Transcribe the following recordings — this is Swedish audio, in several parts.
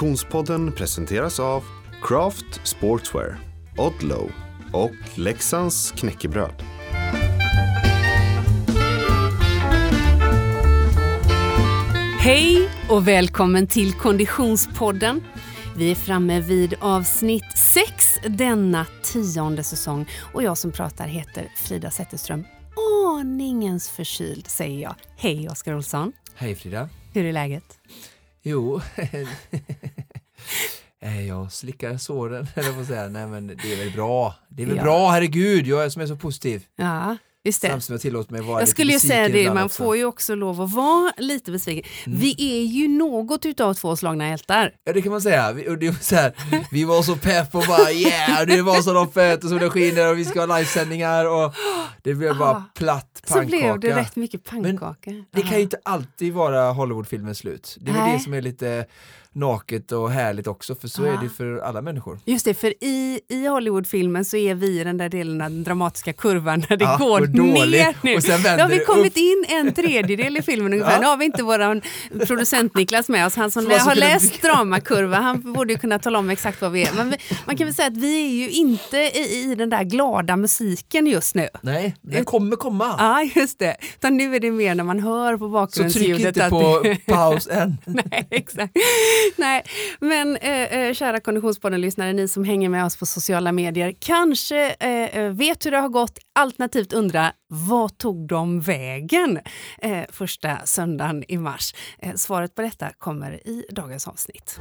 Konditionspodden presenteras av Craft Sportswear, Odlow och Leksands knäckebröd. Hej och välkommen till Konditionspodden. Vi är framme vid avsnitt 6 denna tionde säsong och jag som pratar heter Frida Zetterström. Aningens förkyld säger jag. Hej Oskar Olsson. Hej Frida. Hur är läget? Jo, eh, jag slickar såren, eller vad säga. Nej men det är väl bra. Det är väl Ja. bra, herregud, jag är som är så positiv. Ja, just det. Samtidigt som jag tillåter mig vara Jag skulle ju säga det, man också. får ju också lov att vara lite besviken. Vi är ju något utav två slagna hjältar. Ja det kan man säga, vi, det var så här, vi var så pepp och bara yeah, det var så de och solen skiner och vi ska ha livesändningar och det blev bara Ah, platt Så pannkaka. blev det rätt mycket pannkaka. Det kan ju inte alltid vara Hollywoodfilmens slut. Det är väl det som är lite naket och härligt också, för så är Ah. det för alla människor. Just det, för i, i Hollywoodfilmen så är vi i den där delen av den dramatiska kurvan när det Ja, går ner nu. Och sen Då har vi kommit upp. in en tredjedel i filmen ungefär. Ja. Nu har vi inte vår producent Niklas med oss. Han som som har läst dramakurva, han borde ju kunna tala om exakt vad vi är. Men vi, man kan väl säga att vi är ju inte i, i den där glada musiken just nu. Nej, den kommer komma. Ja, just det. Utan nu är det mer när man hör på så tryck bakgrundsljudet. inte att- på paus än. Nej, exakt. Nej, men eh, eh, kära Konditionspodden-lyssnare, ni som hänger med oss på sociala medier, kanske eh, eh vet hur det har gått, alternativt undrar, vad tog de vägen eh, första söndagen i mars? Eh, svaret på detta kommer i dagens avsnitt.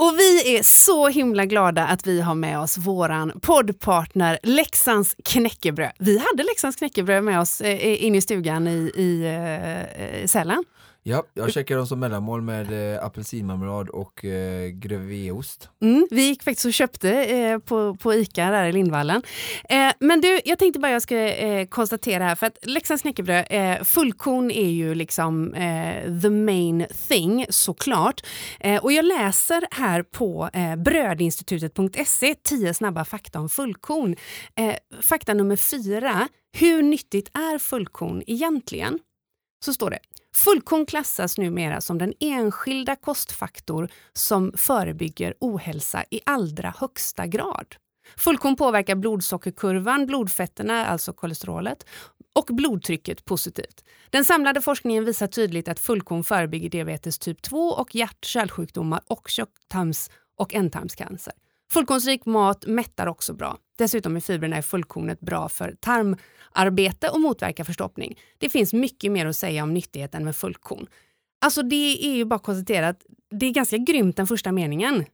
Och vi är så himla glada att vi har med oss våran poddpartner Leksands knäckebröd. Vi hade Leksands knäckebröd med oss eh, in i stugan i, i eh, Sälen. Ja, jag käkar dem som mellanmål med eh, apelsinmarmelad och eh, grevéost. Mm, vi gick faktiskt och köpte eh, på, på Ica där i Lindvallen. Eh, men du, jag tänkte bara jag ska eh, konstatera här för att Leksands knäckebröd, eh, fullkorn är ju liksom eh, the main thing såklart. Och jag läser här på brödinstitutet.se 10 snabba fakta om fullkorn. Fakta nummer fyra, hur nyttigt är fullkorn egentligen? Så står det. Fullkorn klassas numera som den enskilda kostfaktor som förebygger ohälsa i allra högsta grad. Fullkorn påverkar blodsockerkurvan, blodfetterna, alltså kolesterolet, och blodtrycket positivt. Den samlade forskningen visar tydligt att fullkorn förebygger diabetes typ 2 och hjärt-kärlsjukdomar och tjocktarms och ändtarmscancer. Fullkornsrik mat mättar också bra. Dessutom är fibrerna i fullkornet bra för tarmarbete och motverkar förstoppning. Det finns mycket mer att säga om nyttigheten med fullkorn. Alltså det är ju bara att konstatera att det är ganska grymt den första meningen.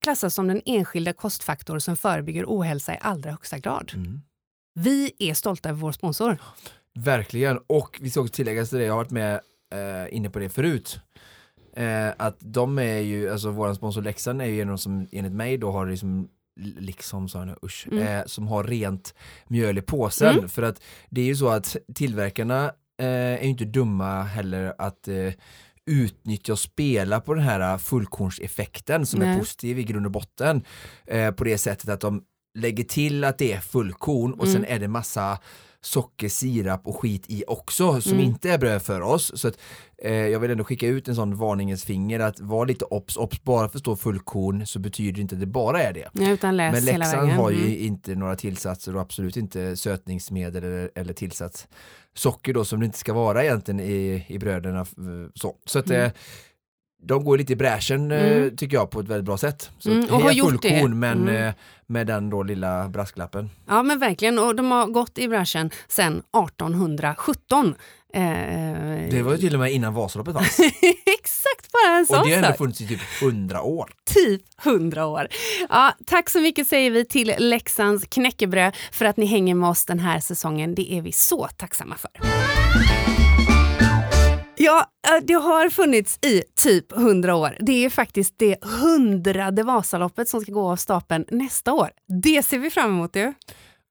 Klassas som den enskilda kostfaktor som förebygger ohälsa i allra högsta grad. Mm. Vi är stolta över vår sponsor. Verkligen, och vi ska också tillägga till det, jag har varit med eh, inne på det förut. Eh, att de är ju, alltså vår sponsor Leksand är ju en av de som enligt mig då har liksom liksom sa jag nu, usch, Mm. eh, som har rent mjöl i påsen. Mm. För att det är ju så att tillverkarna eh, är ju inte dumma heller att eh, utnyttja och spela på den här fullkornseffekten som Nej. är positiv i grund och botten. Eh, på det sättet att de lägger till att det är fullkorn och sen Mm. är det massa socker, sirap och skit i också som Mm. inte är bröd för oss. Så att, eh, jag vill ändå skicka ut en sån varningens finger att var lite obs, obs, bara för att stå fullkorn så betyder det inte att det bara är det. Ja, utan läs Men vägen. har ju Mm. inte några tillsatser och absolut inte sötningsmedel eller, eller tillsats socker då som det inte ska vara egentligen i, i bröderna. eh, Så, så att Mm. De går lite i bräschen eh, Mm. tycker jag på ett väldigt bra sätt. Så Mm, och har gjort det. men Mm. eh, med den då lilla brasklappen. Ja men verkligen och de har gått i branschen sedan 1817. Eh, Det var ju till och med innan Vasaloppet fanns. Exakt bara en sån och det har ändå funnits i typ 100 år. Typ 100 år. Ja, tack så mycket säger vi till Leksands knäckebröd för att ni hänger med oss den här säsongen. Det är vi så tacksamma för. Ja, eh, det har funnits i typ 100 år. Det är faktiskt det hundrade Vasaloppet som ska gå av stapeln nästa år. Det ser vi fram emot ju.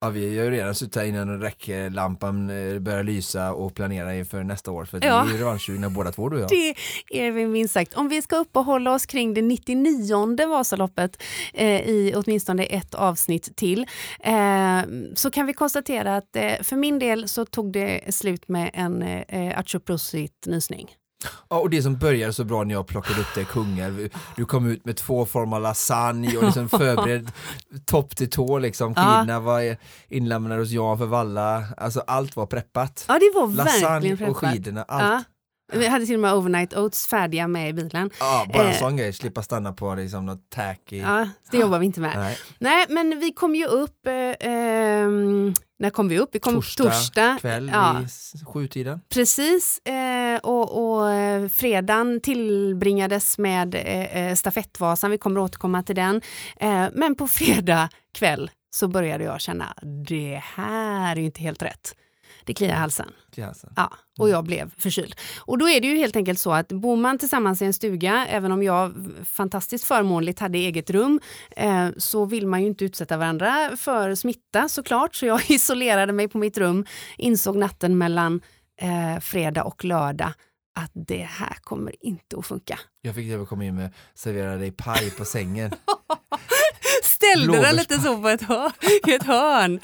Ja, vi har ju redan suttit här innan räcklampan eh, börjar lysa och planera inför nästa år för Ja. vi är ju revanschsugna båda två du och jag. Det är vi minst sagt. Om vi ska uppehålla oss kring det 99 Vasaloppet eh, i åtminstone ett avsnitt till eh, så kan vi konstatera att eh, för min del så tog det slut med en eh, Achoprusit nysning. Ja, och det som började så bra när jag plockade upp det Kungälv, du kom ut med två former lasagne och liksom förberedd topp till tå liksom, skidorna var inlämnade hos Jan för Valla, alltså allt var preppat. Ja, det var Lasagne verkligen preppat. och skidorna, allt. Ja. Vi hade till och med overnight oats färdiga med i bilen. Ja, bara en Eh. sån grej, slippa stanna på liksom något tacky. Ja, det jobbar vi inte med. Nej. Nej, men vi kom ju upp, eh, ehm, när kom vi upp? Vi kom Torsdag, torsdag. kväll Ja, vid sjutiden. precis. Eh, och och eh, fredagen tillbringades med eh, eh, stafettvasan, vi kommer återkomma till den. Men på fredag kväll så började jag känna, det här är inte helt rätt. Det kliar i halsen. halsen. Ja, och jag blev förkyld. Och då är det ju helt enkelt så att bor man tillsammans i en stuga, även om jag fantastiskt förmånligt hade eget rum, eh, så vill man ju inte utsätta varandra för smitta såklart. Så jag isolerade mig på mitt rum, insåg natten mellan eh, fredag och lördag att det här kommer inte att funka. Jag fick komma in med servera dig paj på sängen. Ställde den lite så på ett ett hörn.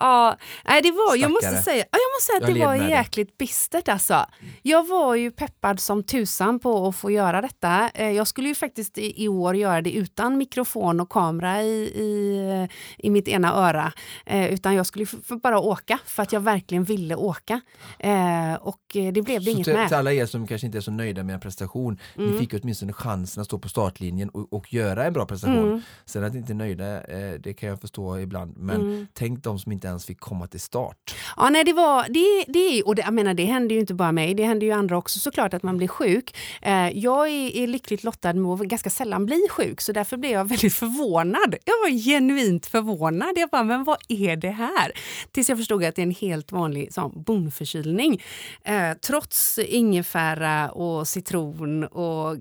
Ja, nej, det var, jag måste säga, ja, jag måste säga att Jag det var jäkligt bistert alltså. Jag var ju peppad som tusan på att få göra detta. Eh, Jag skulle ju faktiskt i, år göra det utan mikrofon och kamera i, i, i mitt ena öra. Eh, utan jag skulle bara åka för att jag verkligen ville åka. Eh, och det blev det Så inget till, med. till alla er som kanske inte är så nöjda med en prestation, Mm. ni fick ju åtminstone chansen att stå på startlinjen och, och göra en bra prestation. Mm. Sen att inte är nöjda, eh, det kan jag förstå ibland, men Mm. tänk de som inte ens fick komma till start. Ja, nej, det var, det, det, och det, jag menar, det händer ju inte bara mig, det händer ju andra också såklart att man blir sjuk. Eh, jag är, är lyckligt lottad med att ganska sällan bli sjuk, så därför blev jag väldigt förvånad. Jag var genuint förvånad. Jag bara, men vad är det här? Tills jag förstod att det är en helt vanlig sån bonförkylning. Eh, trots ingefära och citron och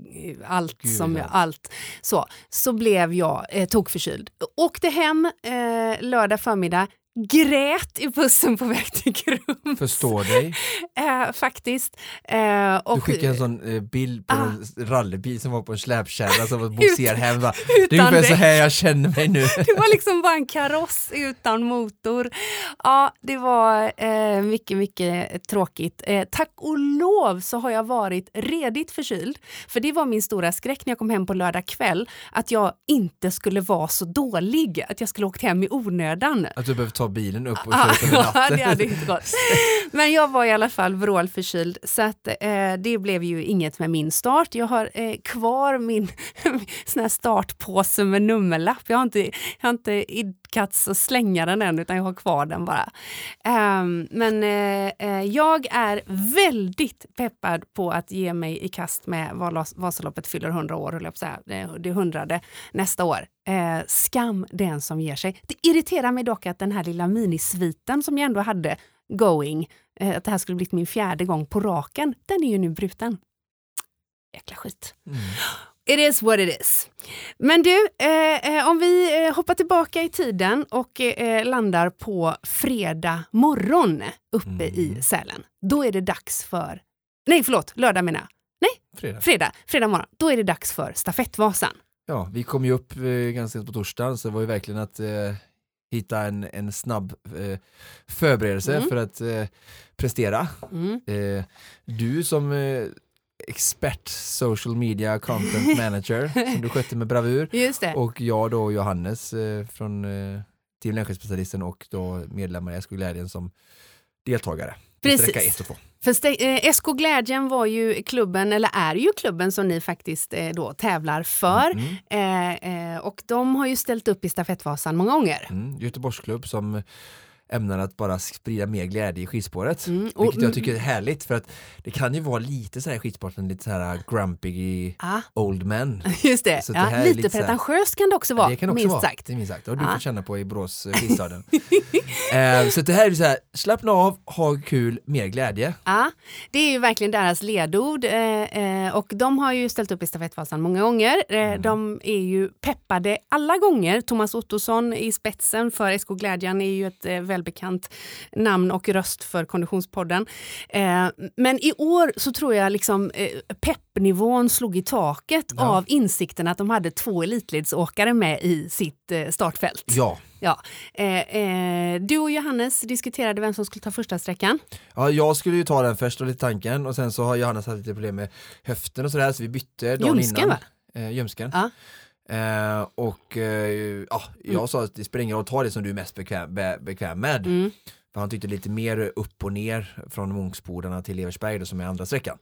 allt Gud, som jag, allt så, så blev jag eh, tokförkyld. Åkte hem eh, lördag förmiddag, grät i bussen på väg till Grums. Förstår dig. Eh, faktiskt. Eh, och, Du skickade en sån eh, bild på Ah. en rallybil som var på en släpkärra som var bogser hem. Va? Det är ungefär så här jag känner mig nu. Det var liksom bara en kaross utan motor. Ja, det var eh, mycket, mycket tråkigt. Eh, tack och lov så har jag varit redigt förkyld. För det var min stora skräck när jag kom hem på lördag kväll. Att jag inte skulle vara så dålig. Att jag skulle åkt hem i onödan. Att du behöver ta bilen upp och Ja, köra över natten. det hade inte gått. Men jag var i alla fall vrålförkyld så att, eh, det blev ju inget med min start. Jag har eh, kvar min sån här startpåse med nummerlapp. Jag har inte, jag har inte idkats att slänga den än utan jag har kvar den bara. Ehm, men eh, eh jag är väldigt peppad på att ge mig i kast med Valas- Vasaloppet fyller 100 år, höll jag på att säga. Det, hundrade nästa år. Eh, skam den som ger sig. Det irriterar mig dock att den här lilla minisviten som jag ändå hade going, eh, att det här skulle blivit min fjärde gång på raken, den är ju nu bruten. Jäkla skit. Mm. It is what it is. Men du, eh, eh, om vi eh, hoppar tillbaka i tiden och eh, landar på fredag morgon uppe Mm. i Sälen. Då är det dags för, nej förlåt, lördag menar jag. Fredag. Fredag, fredag morgon. Då är det dags för stafettvasan. Ja, vi kom ju upp eh, ganska sent på torsdagen så det var ju verkligen att eh, hitta en, en snabb eh, förberedelse Mm. för att eh, prestera. Mm. Eh, du som expert social media content manager som du skötte med bravur och jag då Johannes eh, från eh, Team Länsskyddsspecialisten och då medlemmar i SK Glädjen som deltagare. Precis. För eh, SK Glädjen var ju klubben, eller är ju klubben som ni faktiskt eh, då tävlar för. Mm. Eh, eh, och de har ju ställt upp i stafettvasan många gånger. Mm. Göteborgsklubb som ämnar att bara sprida mer glädje i skidspåret. Mm, och- Vilket jag tycker är härligt för att det kan ju vara lite så här skidsporten, lite så här grumpy Ja, old men. just det. Det ja, är lite lite pretentiöst kan det också vara, det kan också minst vara, sagt. Det är minst sagt. Det har du Ja. fått känna på i Borås eh, skidstaden. eh, så det här är så här, slappna av, ha kul, mer glädje. Ja, det är ju verkligen deras ledord eh, eh, och de har ju ställt upp i stafettvasan många gånger. Eh, Mm. De är ju peppade alla gånger. Thomas Ottosson i spetsen för SK Glädjen är ju ett eh, välbekant namn och röst för Konditionspodden. Eh, men i år så tror jag liksom eh, peppnivån slog i taket Ja. av insikten att de hade två elitledsåkare med i sitt eh, startfält. Ja, Ja. Eh, eh, du och Johannes diskuterade vem som skulle ta första sträckan. Ja, jag skulle ju ta den först och lite tanken och sen så har Johannes haft lite problem med höften och sådär så vi bytte dagen Ljumsken, innan. va? Eh, ljumsken. Ja. Eh, och eh, ja, jag sa att det spelar ingen roll, ta det som du är mest bekväm, be, bekväm med. Mm. För han tyckte lite mer upp och ner från Munksbodarna till Eversberg då, som är andra sträckan.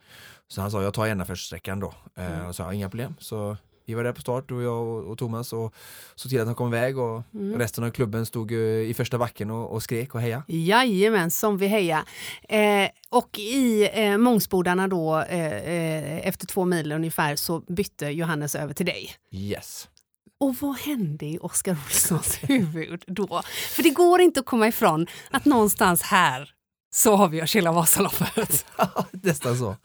Så han sa jag tar gärna första sträckan då. Eh, Mm. och sa inga problem. Så vi var där på start och jag och, och Thomas och såg till att han kom iväg och Mm. resten av klubben stod eh, i första backen och, och skrek och heja. Jajamän, som vi heja. Eh, och i eh, Mångsbodarna då, eh, eh, efter två mil ungefär, så bytte Johannes över till dig. Yes. Och vad hände i Oskar Olssons huvud då? För det går inte att komma ifrån att någonstans här så avgörs hela Vasaloppet. Nästan så.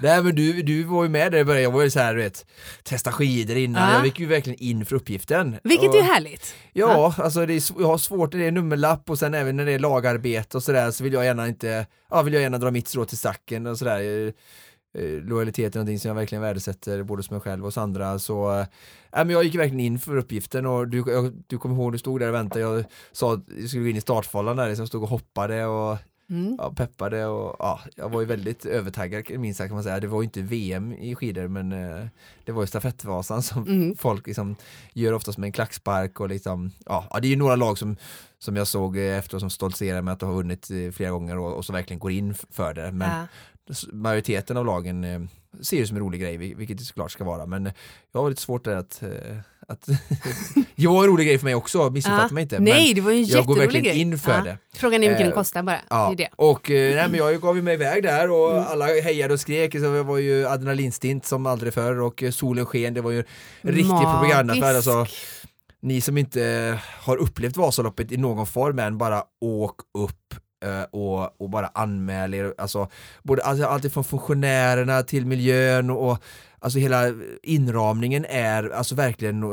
Nej men du, du var ju med där i början, jag var ju så här, du vet, testa skidor innan, Ja. jag gick ju verkligen in för uppgiften. Vilket och, är härligt. Ja, alltså det är, jag har svårt när det är nummerlapp och sen även när det är lagarbete och sådär så vill jag gärna inte, ja vill jag gärna dra mitt strå till stacken och sådär. Eh, eh, Lojalitet är någonting som jag verkligen värdesätter både hos mig själv och hos andra så äh, men jag gick verkligen in för uppgiften och du, jag, du kommer ihåg, du stod där och väntade, jag sa jag skulle gå in i startfållan där, jag stod och hoppade och Mm. ja, peppade och ja, jag var ju väldigt övertaggad minst sagt kan man säga. Det var ju inte VM i skidor men eh, det var ju stafettvasan som Mm. folk liksom gör oftast med en klackspark och liksom, ja, ja det är ju några lag som, som jag såg eh, efter som stoltserar med att de har vunnit eh, flera gånger och, och som verkligen går in för det. Men Ja. majoriteten av lagen eh, ser det som en rolig grej, vil- vilket det såklart ska vara. Men eh, jag har lite svårt där att, eh, att det var en rolig grej för mig också, missuppfatta Ja. mig inte. Nej, det var en jag går verkligen grej. in för Ja. det. Frågan är hur mycket Eh, den kostar bara. Ja, Det det. och eh, nej, men jag gav mig iväg där och Mm. alla hejade och skrek, så det var ju adrenalinstint som aldrig förr och eh, solen sken, det var ju en riktig propaganda för Magisk. alltså, ni som inte har upplevt Vasaloppet i någon form än, bara åk upp eh, och, och bara anmäl er, alltså, både, alltså allt ifrån funktionärerna till miljön och, och alltså hela inramningen är alltså verkligen eh,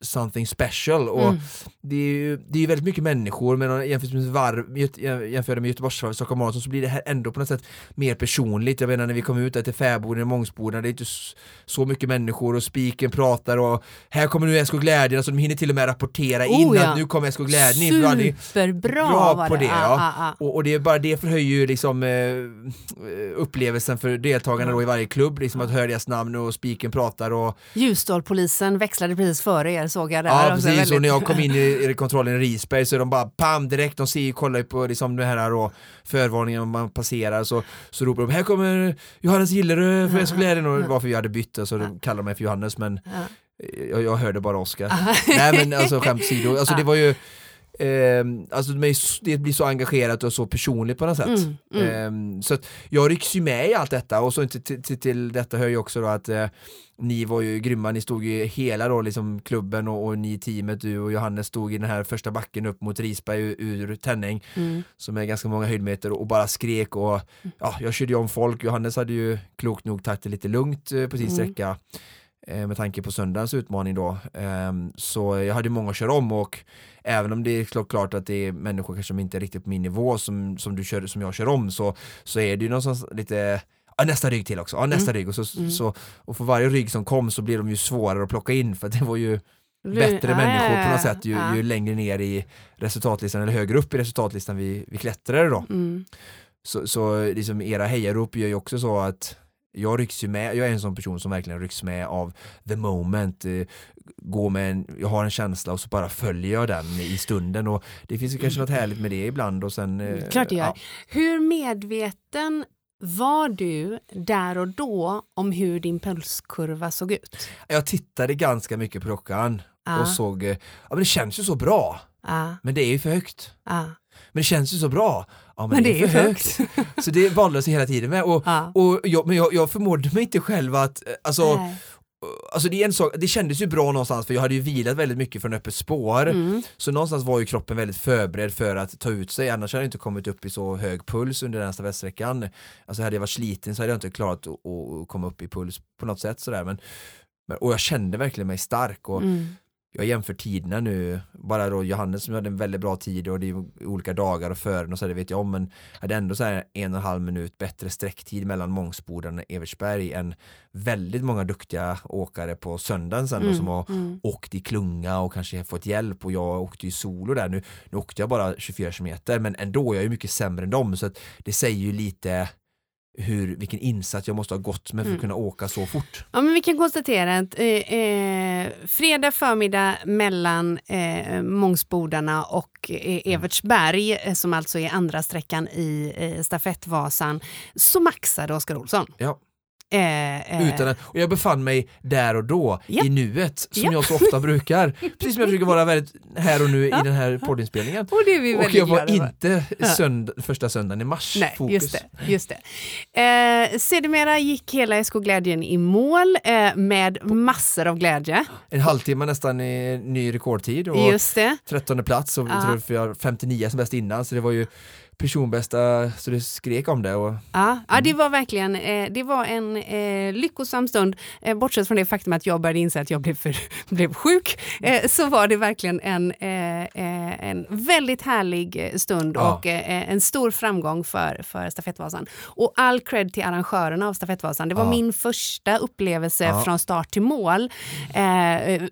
something special och Mm. det är ju det är ju väldigt mycket människor men om man jämför med, varv, jämför jämför det med Göteborgsvarvet, Stockholm Marathon så blir det här ändå på något sätt mer personligt. Jag menar när vi kom ut där till Fäboden och Mångsbodarna, det är inte så mycket människor och spiken pratar och här kommer nu SK Glädjen, alltså de hinner till och med rapportera in Oh, ja. att nu kommer SK Glädjen in. Superbra bra var på det, Ah, ja. ah, ah. och, och det är bara det förhöjer ju liksom eh, upplevelsen för deltagarna då i varje klubb, liksom att höra deras namn och spiken pratar och Ljusdalpolisen växlade precis före er såg jag där. Ja också. precis, Väldigt- och när jag kom in i, i kontrollen i Risberg så är de bara pam direkt, de ser ju, kollar ju på liksom det här då, förvarningen om man passerar så, så ropar de här kommer Johannes Gillerö för SK Glädjen och varför vi hade bytt så de kallar de mig för Johannes men Ja. jag, jag hörde bara Oskar. Nej men alltså skämt åsido, alltså det var ju ehm, alltså det blir så engagerat och så personligt på något sätt. Mm, mm. Ehm, så jag rycks ju med i allt detta och så till, till, till detta hör ju också då att eh, ni var ju grymma, ni stod ju hela då liksom klubben och, och ni teamet, du och Johannes stod i den här första backen upp mot Risberg ur, ur Tänning Mm. som är ganska många höjdmeter och bara skrek och ja, jag körde ju om folk, Johannes hade ju klokt nog tagit det lite lugnt eh, på sin Mm. sträcka eh, med tanke på söndagens utmaning då. Ehm, så jag hade många att köra om och även om det är klart- att det är människor kanske som inte är riktigt på min nivå som, som, du kör, som jag kör om så, så är det ju någonstans lite Ja, nästa rygg till också, ja, nästa rygg och, så, Mm. så, och för varje rygg som kom så blir de ju svårare att plocka in för det var ju bättre ja, människor på något sätt ju, ja. ju längre ner i resultatlistan eller högre upp i resultatlistan vi, vi klättrade då. Mm. Så, så liksom era hejarop gör ju också så att jag rycks ju med, jag är en sån person som verkligen rycks med av the moment, eh, gå med en, jag har en känsla och så bara följer jag den i stunden och det finns ju kanske något härligt med det ibland och sen eh, Klart det gör. ja. Hur medveten var du där och då om hur din pulskurva såg ut? Jag tittade ganska mycket på klockan Ja. och såg, eh, ja men det känns ju så bra, Ja, men det är ju för högt. ja. Men det känns ju så bra, ja men, Men det är för högt. Så det valde jag hela tiden med och, Ja. och jag, men jag, jag förmådde mig inte själv att, eh, alltså Nej. Alltså det är en sak, det kändes ju bra någonstans för jag hade ju vilat väldigt mycket från öppet spår Mm. Så någonstans var ju kroppen väldigt förberedd för att ta ut sig annars hade jag inte kommit upp i så hög puls under den stafettsträckan Alltså hade jag varit sliten så hade jag inte klarat att, komma upp i puls på något sätt sådär men Och jag kände verkligen mig stark och Mm. Jag jämför tiderna nu bara då Johannes som hade en väldigt bra tid och det är olika dagar och före och så det vet jag om men hade ändå så här en och en halv minut bättre sträcktid mellan Mångsboden och Evertsberg än väldigt många duktiga åkare på söndagen sen Mm, då, som har mm. åkt i klunga och kanske fått hjälp och jag åkte ju solo där nu, nu åkte jag bara 24 km men ändå är jag ju mycket sämre än dem så att det säger ju lite hur, vilken insats jag måste ha gått med för att Mm. kunna åka så fort. Ja, men vi kan konstatera att eh, eh, fredag förmiddag mellan eh, Mångsbodarna och eh, Evertsberg, eh, som alltså är andra sträckan i eh, stafettvasan, så maxade Oskar Olsson. Ja. Eh, eh, Utan att, och jag befann mig där och då, Ja. i nuet, som Ja. jag så ofta brukar. Precis som jag försöker vara väldigt här och nu Ja. i den här poddinspelningen. och det är vi Och jag var inte sönd första söndagen i mars. Nej, fokus. just det. Just det. Eh, sedermera gick hela SK Glädjen i mål eh, med massor av glädje. En halvtimme nästan i ny rekordtid och Just det. 13 plats och Ja. jag tror har 59 som bäst innan så det var ju personbästa så det skrek om det. Och, Ja, ja Mm. det var verkligen eh, det var en eh, lyckosam stund. Eh, bortsett från det faktum att jag började inse att jag blev, för, blev sjuk, eh, så var det verkligen en, eh, eh, en väldigt härlig stund Ja. och en stor framgång för, för Stafettvasan. Och all cred till arrangörerna av Stafettvasan. Det var Ja. min första upplevelse Ja. från start till mål.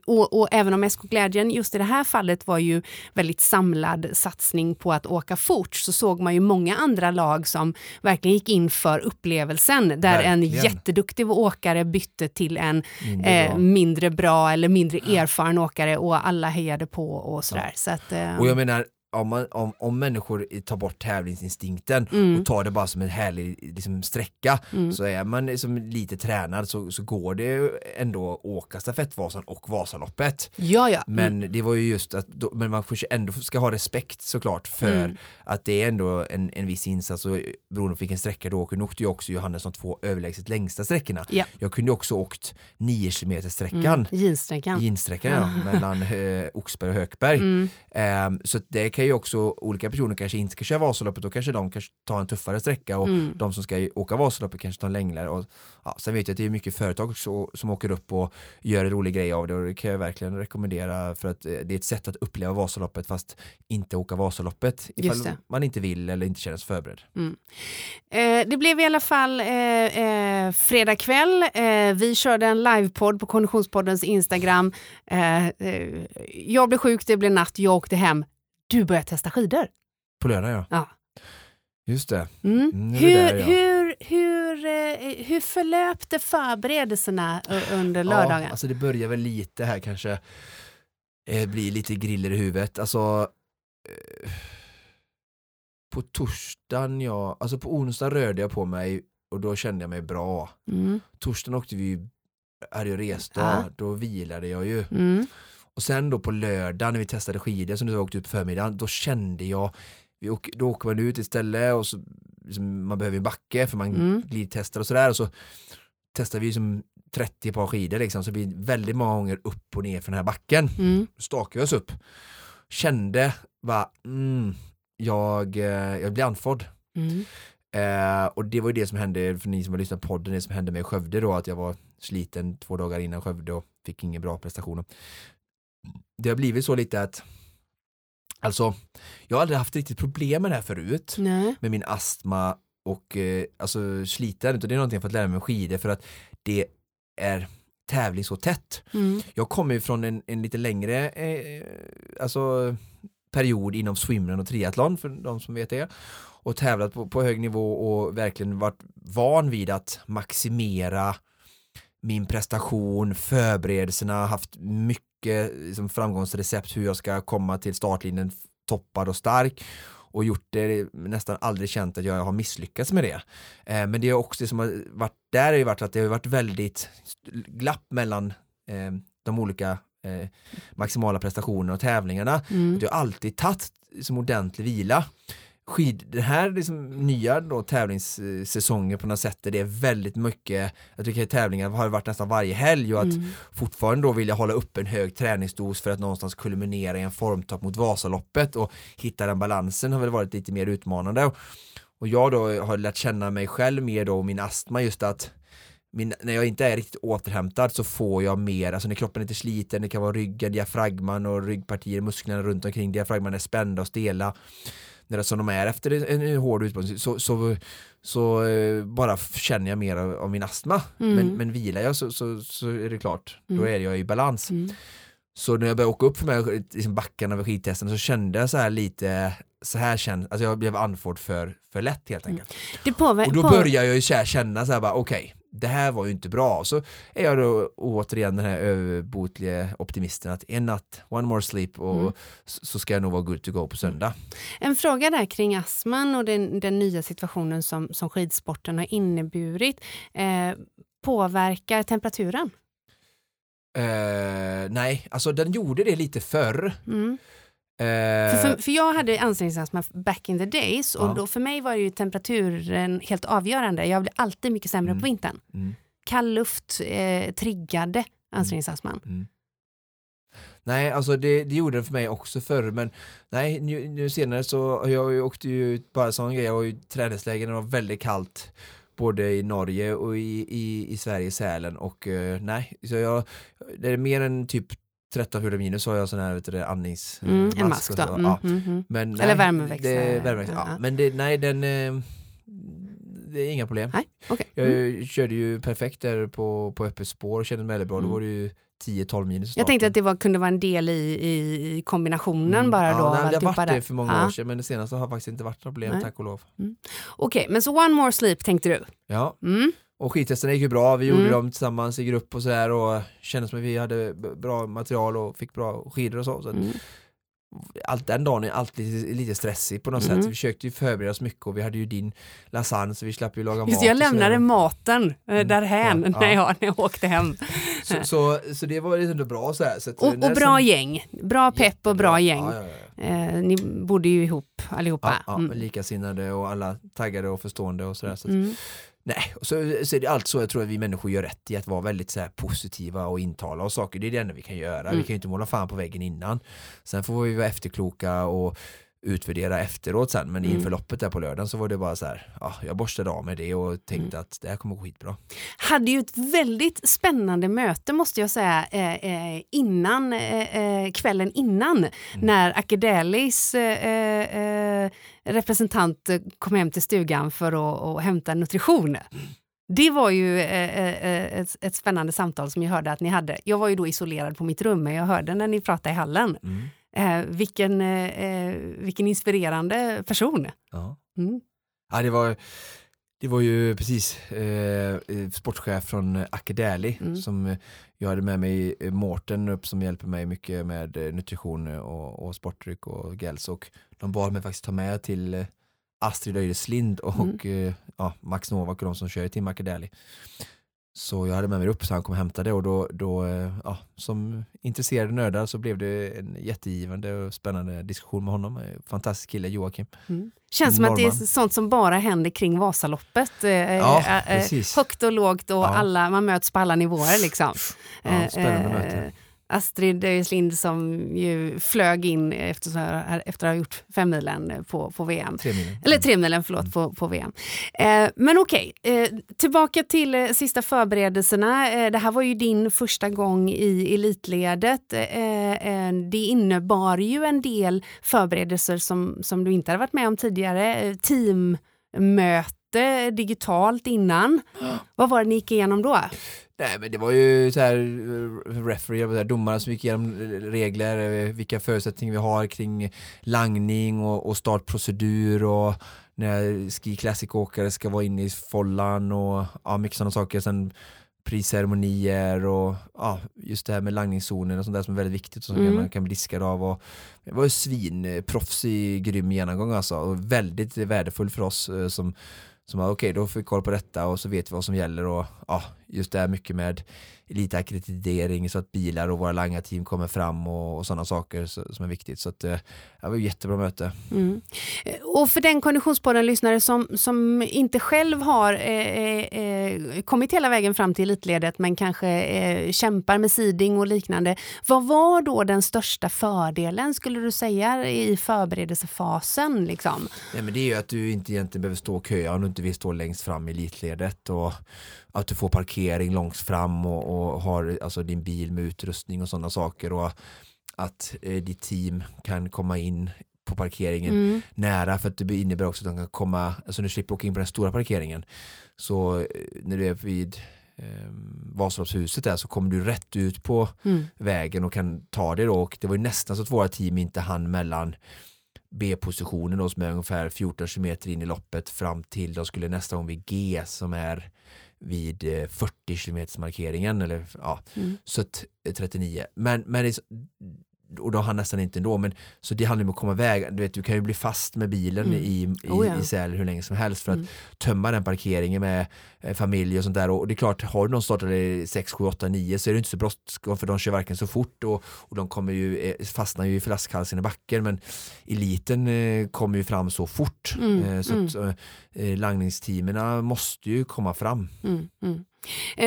Och, och även om SK Glädjen just i det här fallet var ju väldigt samlad satsning på att åka fort så såg man ju många andra lag som verkligen gick in för upplevelsen där en Verkligen. jätteduktig åkare bytte till en Mindre eh, bra. mindre bra eller mindre erfaren åkare och alla hejade på och sådär. Så att, eh, och jag menar, om, man, om, om människor tar bort tävlingsinstinkten Mm. och tar det bara som en härlig liksom, sträcka Mm. så är man liksom lite tränad så, så går det ändå att åka stafettvasan och Vasaloppet. ja, ja. Mm. Men det var ju just att, då, men man ändå ska ha respekt såklart för Mm. att det är ändå en, en viss insats och beroende på vilken sträcka du åker, nu åkte ju också Johannes de två överlägset längsta sträckorna. Ja. Jag kunde också åkt 9 km Mm. sträckan, Jeanssträckan. jeanssträckan ja, mellan eh, Oxberg och Hökberg. Mm. Ehm, så det kan ju också, olika personer kanske inte ska köra Vasaloppet, då kanske de kanske tar en tuffare sträcka och Mm. de som ska åka Vasaloppet kanske tar en längre. Och, ja, sen vet jag att det är mycket företag så, som åker upp och gör en rolig grej av det och det kan jag verkligen rekommendera för att eh, det är ett sätt att uppleva Vasaloppet fast inte åka Vasaloppet ifall man inte vill eller inte känner sig förberedd. Eh, det blev i alla fall eh, eh, fredag kväll. Eh, vi körde en livepodd på Konditionspoddens Instagram. Eh, jag blev sjuk, det blev natt, jag åkte hem. Du började testa skidor. På lördag ja. Ja. Just det. Mm. Mm, det hur, där, ja. hur, hur, eh, hur förlöpte förberedelserna under lördagen? Ja, alltså det börjar väl lite här kanske eh, bli lite griller i huvudet. Alltså eh, på torsdagen, ja, alltså på onsdag rörde jag på mig och då kände jag mig bra. Mm. Torsdagen åkte vi ju, hade jag resdag, Ja. då vilade jag ju. Mm. Och sen då på lördag när vi testade skidor som du åkte ut på förmiddagen, då kände jag, vi åker, då åker man ut istället och så, liksom, man behöver en backe för man Mm. glidtestar och sådär och så testar vi som 30 par skidor liksom, så det blir väldigt många gånger upp och ner för den här backen. Mm. Då stakade vi oss upp. Kände, va, mm, jag, eh, jag blir andfådd. Mm. Eh, och det var ju det som hände, för ni som har lyssnat på podden, det som hände med Skövde då, att jag var sliten två dagar innan Skövde och fick ingen bra prestation. Det har blivit så lite att, alltså, jag har aldrig haft riktigt problem med det här förut, Nej. med min astma och eh, alltså sliten, utan det är någonting jag fått lära mig med skidor för att det är tävling så tätt. Mm. Jag kommer ju från en, en lite längre eh, alltså, period inom swimrun och triathlon för de som vet det och tävlat på, på hög nivå och verkligen varit van vid att maximera min prestation, förberedelserna, haft mycket liksom, framgångsrecept hur jag ska komma till startlinjen toppad och stark och gjort det, nästan aldrig känt att jag har misslyckats med det. Eh, men det är också det som har varit där har ju varit att det har varit väldigt glapp mellan eh, de olika eh, maximala prestationerna och tävlingarna. Mm. Det har alltid tagit som ordentlig vila. Skid, den här liksom nya då, tävlingssäsongen på något sätt det är väldigt mycket, jag tycker tävlingar har varit nästan varje helg och att Mm. fortfarande då vill jag hålla upp en hög träningsdos för att någonstans kulminera i en formtopp mot Vasaloppet och hitta den balansen har väl varit lite mer utmanande. Och jag då har lärt känna mig själv mer då och min astma just att min, när jag inte är riktigt återhämtad så får jag mer, alltså när kroppen är lite sliten, det kan vara ryggen, diafragman och ryggpartier, musklerna runt omkring diafragman är spända och stela det, som de är efter en, en hård utmaning så, så, så eh, bara känner jag mer av, av min astma. Mm. Men, men vilar jag så, så, så är det klart, då Mm. är jag i balans. Mm. Så när jag började åka upp för mig liksom backarna vid skidtesten så kände jag så här lite så här känns, alltså jag blev andfådd för, för lätt helt Mm. enkelt. Det påver- Och då börjar jag ju känna så här bara okej, det här var ju inte bra. Så är jag då återigen den här överbotliga optimisten att en natt, one more sleep och Mm. så så ska jag nog vara good to go på söndag. En fråga där kring astman och den, den nya situationen som, som skidsporten har inneburit. Eh, påverkar temperaturen? Eh, nej, alltså den gjorde det lite förr. Mm. Eh, För, för, för jag hade ansträngningsastma back in the days och Ja. då för mig var ju temperaturen helt avgörande. Jag blev alltid mycket sämre Mm. på vintern. mm, Kall luft eh, triggade ansträngningsastman. mm. Nej, alltså det, det gjorde den för mig också förr, men nej, nu, nu senare så jag åkte ju ut bara sån grej, jag var ju träningsläger när det var väldigt kallt både i Norge och i, i, i Sverige, Sälen och eh, nej, så jag, det är mer än typ 13-14 minus så har jag sån här vet du, andnings... Mm, en mask då. Mm, ja. mm, Eller värmeväxlare. Det, värmeväxlare, ja. Men det, nej, den... eh, Det är inga problem. Nej, okej. Jag körde ju perfekt där på, på öppet spår och kände mig väldigt bra. Då var det ju 10-12 minus i Jag tänkte att det var, kunde vara en del i, i, kombinationen bara ja, då. nej, Det har alltihopa varit det för många år sedan men det senaste har faktiskt inte varit några problem Nej. tack och lov. Okej, men så one more sleep tänkte du? Ja. Och skidtesterna gick ju bra. Vi gjorde Mm. dem tillsammans i grupp och så här och kände som att vi hade bra material och fick bra skidor och så. så Mm. allt den dagen är alltid lite, lite stressig på något Mm. sätt. Vi försökte ju förbereda oss mycket och vi hade ju din lasagne så vi slapp ju laga Just mat. jag lämnade maten eh, Mm. därhän Ja, när, ja. jag, när jag åkte hem. så, så, så det var ju ändå bra så här. Så Och, och bra sen- gäng. Bra pepp och bra gäng. Ja, ja. Eh, ni bodde ju ihop allihopa. Ja, ja, Mm. likasinnade och alla taggade och förstående och sådär. Så Mm. Nej, och så, så är det allt så jag tror att vi människor gör rätt i att vara väldigt så positiva och intala och saker. Det är det enda vi kan göra. Mm. Vi kan ju inte måla fan på väggen innan. Sen får vi vara efterkloka och utvärdera efteråt sen. Men Mm. inför loppet där på lördagen så var det bara så här, ja, jag borstade av med det och tänkte Mm. att det här kommer gå skitbra. Hade ju ett väldigt spännande möte måste jag säga eh, eh, innan, eh, eh, kvällen innan Mm. när Akedelis eh, eh, representant kom hem till stugan för att, att hämta nutrition. Det var ju ett, ett spännande samtal som jag hörde att ni hade. Jag var ju då isolerad på mitt rum men jag hörde när ni pratade i hallen. Mm. Eh, vilken, eh, eh, vilken inspirerande person. Ja. Mm. Ja, det var det var ju precis eh, eh, sportchef från Akedali Mm. som jag hade med mig eh, Mårten upp som hjälper mig mycket med nutrition och, och sportdryck och gels och de bad mig faktiskt ta med till Astrid Öjdeslind och eh, ja, Max Novak och de som kör i Team Akedali. Så jag hade med mig upp så han kom och hämtade och då, då eh, ja, som intresserade nördar så blev det en jättegivande och spännande diskussion med honom. Eh, Fantastisk kille Joakim. Mm. Känns som att det är sånt som bara händer kring Vasaloppet. Eh, Ja, eh, eh, högt och lågt och Ja. alla, man möts på alla nivåer. Liksom. Ja, spännande eh, möte. Astrid Öjeslind som ju flög in efter, efter att ha gjort femmilen på, på VM. Tre milen. Eller tremilen, förlåt, på, på VM. Eh, men okej, eh, tillbaka till eh, sista förberedelserna. Eh, det här var ju din första gång i elitledet. Eh, eh, det innebar ju en del förberedelser som, som du inte hade varit med om tidigare. Teammöte digitalt innan. Vad var det ni gick igenom då? Nej men det var ju så här eh, referee, så här, domare som gick igenom eh, regler, eh, vilka förutsättningar vi har kring langning och, och startprocedur och när Ski Classic-åkare ska vara inne i follan och ja, mycket sådana saker. Sen prisceremonier och ja, just det här med langningszoner och sånt där som är väldigt viktigt och som Mm. man kan bli diskad av. Och det var ju svinproffsig, grym genomgång alltså och väldigt värdefull för oss som som okej, då får vi koll på detta och så vet vi vad som gäller och ja, just det här mycket med elitakkreditering så att bilar och våra langarteam kommer fram och, och sådana saker som är viktigt. Så att, eh, det var ett jättebra möte. Mm. Eh, Och för den Konditionspodden-lyssnare som, som inte själv har eh, eh, kommit hela vägen fram till elitledet men kanske eh, kämpar med siding och liknande. Vad var då den största fördelen skulle du säga i förberedelsefasen? Liksom? Nej, men det är ju att du inte egentligen behöver stå och köa om du inte vill stå längst fram i elitledet och, att du får parkering långt fram och, och har alltså din bil med utrustning och sådana saker och att eh, ditt team kan komma in på parkeringen Mm. nära för att det innebär också att de kan komma, alltså du slipper åka in på den stora parkeringen. Så eh, när du är vid eh, Vasaloppshuset där så kommer du rätt ut på Mm. vägen och kan ta det då och det var ju nästan så att våra team inte hann mellan B-positionen då som är ungefär 14 km in i loppet fram till de skulle nästa gång vid G som är vid eh, 40 km markeringen eller ja, Mm. så att, eh, 39. Men, men det och då hann nästan inte ändå men så det handlar om att komma iväg, du vet du kan ju bli fast med bilen Mm. i, i, Oh ja. i Sälen hur länge som helst för att Mm. tömma den parkeringen med eh, familj och sånt där och det är klart har du någon startare i 6, 7, 8, 9 så är det inte så bråttom för de kör varken så fort och, och de kommer ju, eh, fastnar ju i flaskhalsen i backen men eliten eh, kommer ju fram så fort Mm, eh, så mm. att eh, langningsteamerna måste ju komma fram. Mm, mm. Eh,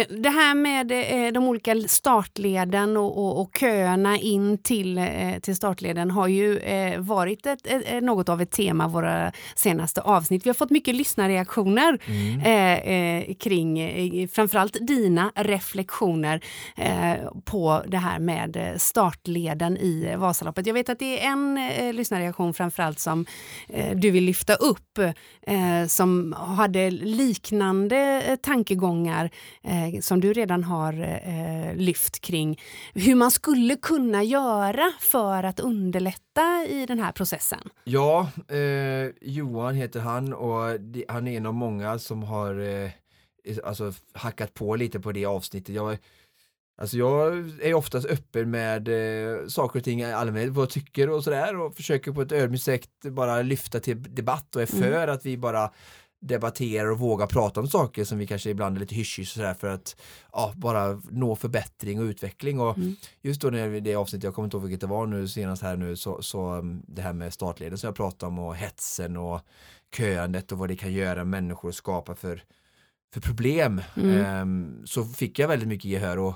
Det här med eh, de olika startleden och, och, och köerna in till, eh, till startleden har ju eh, varit ett, ett, något av ett tema våra senaste avsnitt. Vi har fått mycket lyssnarreaktioner Mm. eh, eh, kring eh, framförallt dina reflektioner eh, på det här med eh, startleden i eh, Vasaloppet. Jag vet att det är en eh, lyssnarreaktion framförallt som eh, du vill lyfta upp eh, som hade liknande eh, tankegångar eh, som du redan har eh, lyft kring hur man skulle kunna göra för att underlätta i den här processen. Ja, eh, Johan heter han och det, han är en av många som har eh, alltså, hackat på lite på det avsnittet. Jag, alltså, jag är oftast öppen med eh, saker och ting i allmänhet, vad jag tycker och sådär och försöker på ett ödmjukt sätt bara lyfta till debatt och är Mm. för att vi bara debatterar och vågar prata om saker som vi kanske ibland är lite hysch sådär för att ja, bara nå förbättring och utveckling och Mm. just då när det avsnittet, jag kommer inte ihåg vilket det var nu senast här nu så, så um, det här med startleden som jag pratade om och hetsen och köandet och vad det kan göra människor och skapa för, för problem Mm. Ehm, så fick jag väldigt mycket gehör och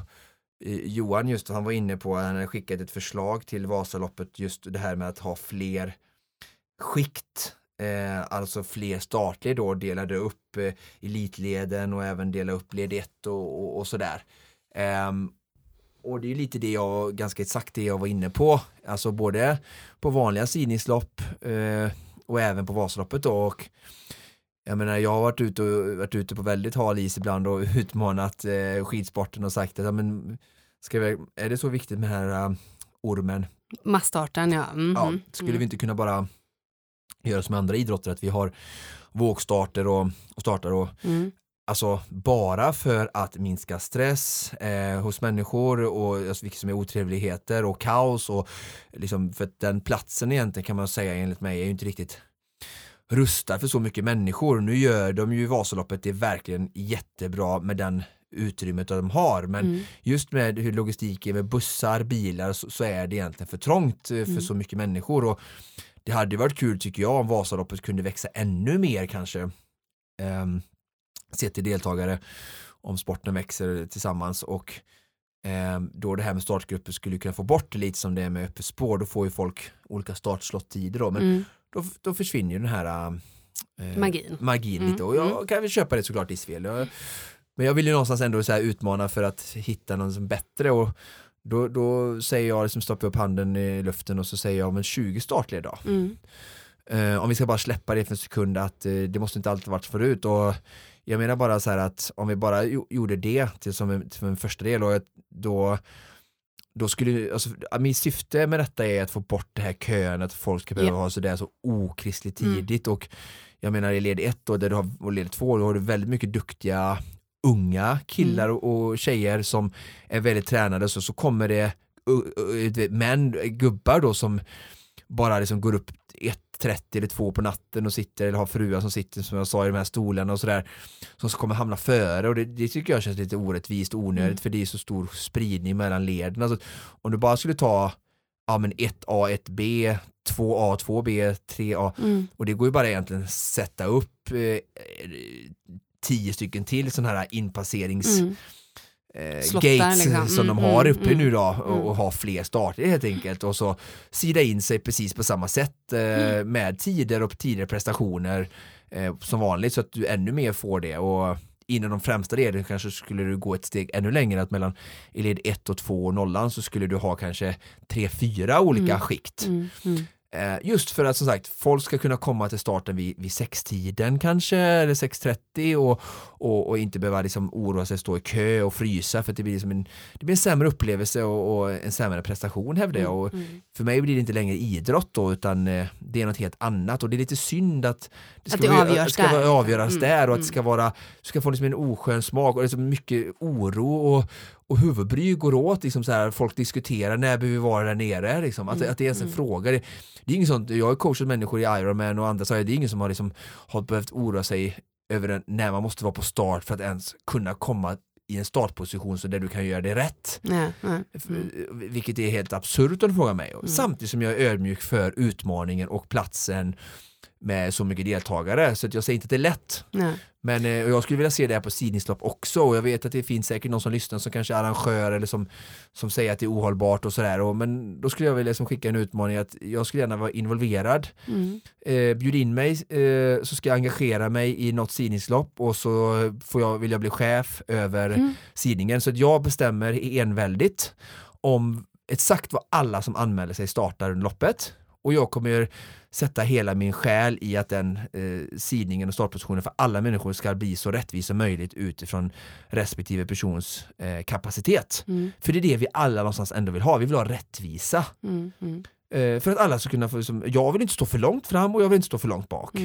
eh, Johan just han var inne på, han hade skickat ett förslag till Vasaloppet just det här med att ha fler skikt Eh, alltså fler startled då delade upp eh, elitleden och även dela upp led 1 och, och, och sådär. Ehm, och det är lite det jag, ganska exakt det jag var inne på, alltså både på vanliga sidningslopp eh, och även på Vasaloppet då och jag menar jag har varit ute, och, varit ute på väldigt hal is ibland och utmanat eh, skidsporten och sagt att ja, men, ska vi, är det så viktigt med den här uh, ormen? Massstarten, ja. Mhm. Ja, skulle vi inte kunna bara göra som andra idrotter att vi har vågstarter och, och startar och Mm. Alltså bara för att minska stress eh, hos människor och alltså, vilket som är otrevligheter och kaos och liksom för att den platsen egentligen kan man säga enligt mig är ju inte riktigt rustad för så mycket människor. Nu gör de ju Vasaloppet det är verkligen jättebra med den utrymmet de har men Mm. just med hur logistik är med bussar, bilar så, så är det egentligen för trångt eh, för Mm. så mycket människor och det hade varit kul tycker jag om Vasaloppet kunde växa ännu mer kanske um, sett till deltagare om sporten växer tillsammans och ehm, då det här med startgrupper skulle kunna få bort det lite som det är med öppet spår då får ju folk olika startslottider då men Mm. då, då försvinner ju den här eh, Magin. magin Mm, lite och jag kan väl köpa det såklart Isfjäll. Jag, men jag vill ju någonstans ändå så utmana för att hitta någon som bättre och då, då säger jag, liksom stoppar upp handen i luften och så säger jag men 20 startled då. Mm. Eh, om vi ska bara släppa det för en sekund att eh, det måste inte alltid varit förut och jag menar bara så här att om vi bara jo- gjorde det till som en, som en första del och ett- då då skulle, alltså, mitt syfte med detta är att få bort det här kön, att folk ska behöva Ja. ha sådär så okristligt Mm. tidigt och jag menar i led 1 och där du har, och led 2 då har du väldigt mycket duktiga unga killar och, och tjejer som är väldigt tränade så, så kommer det män, gubbar då som bara liksom går upp 1.30 eller 2 på natten och sitter eller har fruar som sitter som jag sa i de här stolarna och sådär som kommer hamna före och det, det tycker jag känns lite orättvist och onödigt Mm. för det är så stor spridning mellan leden. Alltså, om du bara skulle ta ja, men 1A, 1B, 2A, 2B, 3A Mm. och det går ju bara egentligen sätta upp eh, tio stycken till sådana här inpasserings Mm. eh, Slottar, gates liksom. som Mm, de har mm, uppe mm, nu då och, mm. och ha fler starter helt enkelt och så sida in sig precis på samma sätt eh, Mm. med tider och tidigare prestationer eh, som vanligt så att du ännu mer får det och inom de främsta leden kanske skulle du gå ett steg ännu längre att mellan i led 1 och 2 och nollan så skulle du ha kanske 3-4 olika Mm. skikt. Mm, mm. Eh, just för att som sagt folk ska kunna komma till starten vid, vid sextiden kanske eller 6.30 och, och, och inte behöva liksom oroa sig, stå i kö och frysa för det blir, liksom en, det blir en sämre upplevelse och, och en sämre prestation hävdar jag. Och Mm. för mig blir det inte längre idrott då utan eh, det är något helt annat och det är lite synd att det Att det avgörs ska där. avgöras Mm, där och att mm. det ska vara, ska få liksom en oskön smak och så mycket oro och, och huvudbry går åt, liksom så här, folk diskuterar när behöver vi vara där nere, liksom. att, Mm, att det är ens en mm. fråga. Det, det är inget sånt, jag har coachat människor i Ironman och andra här, det är ingen som har, liksom, har behövt oroa sig över den, när man måste vara på start för att ens kunna komma i en startposition så där du kan göra det rätt. Nej, nej. Mm. Vilket är helt absurt om du frågar mig. Mm. Samtidigt som jag är ödmjuk för utmaningen och platsen med så mycket deltagare. Så att jag säger inte att det är lätt. Nej. Men eh, jag skulle vilja se det här på sidningslopp också och jag vet att det finns säkert någon som lyssnar som kanske är arrangör eller som, som säger att det är ohållbart och sådär. Men då skulle jag vilja liksom skicka en utmaning att jag skulle gärna vara involverad. Mm. Eh, bjud in mig eh, så ska jag engagera mig i något sidningslopp och så får jag, vill jag bli chef över Mm. sidningen. Så att jag bestämmer enväldigt om exakt vad alla som anmäler sig startar under loppet. Och jag kommer sätta hela min själ i att den eh, sidningen och startpositionen för alla människor ska bli så rättvis som möjligt utifrån respektive persons eh, kapacitet. Mm. För det är det vi alla någonstans ändå vill ha, vi vill ha rättvisa. Mm. Mm. Eh, för att alla ska kunna få, liksom, jag vill inte stå för långt fram och jag vill inte stå för långt bak.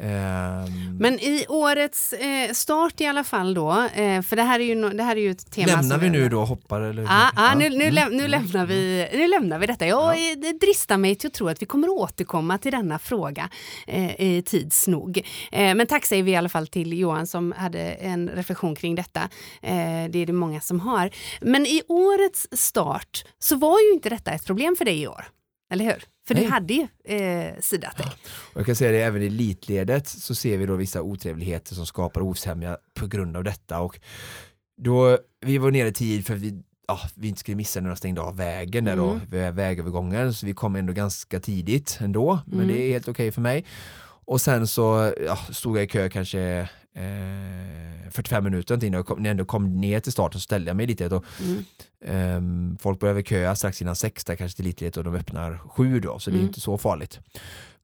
Mm. Ehm, Men i årets eh, start i alla fall då, eh, för det här är ju, no, det här är ju ett tema lämnar vi nu då hoppar eller? Ja, ja, nu, nu, Mm. läm, nu, lämnar vi, nu lämnar vi detta. Jag eh, dristar mig till att tro att vi kommer återkomma till denna fråga eh, tids nog. Eh, men tack säger vi i alla fall till Johan som hade en reflektion kring detta. Eh, det är det många som har. Men i årets start så var ju inte detta ett problem för dig i år. Eller hur? För Nej. du hade ju eh, sidat dig. Och jag kan säga det, även i elitledet så ser vi då vissa otrevligheter som skapar osämja på grund av detta. Och då, vi var nere i tid för att vi, ja, vi inte skulle missa när de stängde av vägen där då, Mm. vid vägövergången. Så vi kom ändå ganska tidigt ändå, men Mm. det är helt okej för mig. Och sen så ja, stod jag i kö kanske eh, 45 minuter innan jag kom, när jag ändå kom ner till starten så ställde jag mig lite och Mm. Ehm, folk börjar väl köa strax innan sex där kanske till elitlivet och de öppnar sju då så det är Mm. inte så farligt.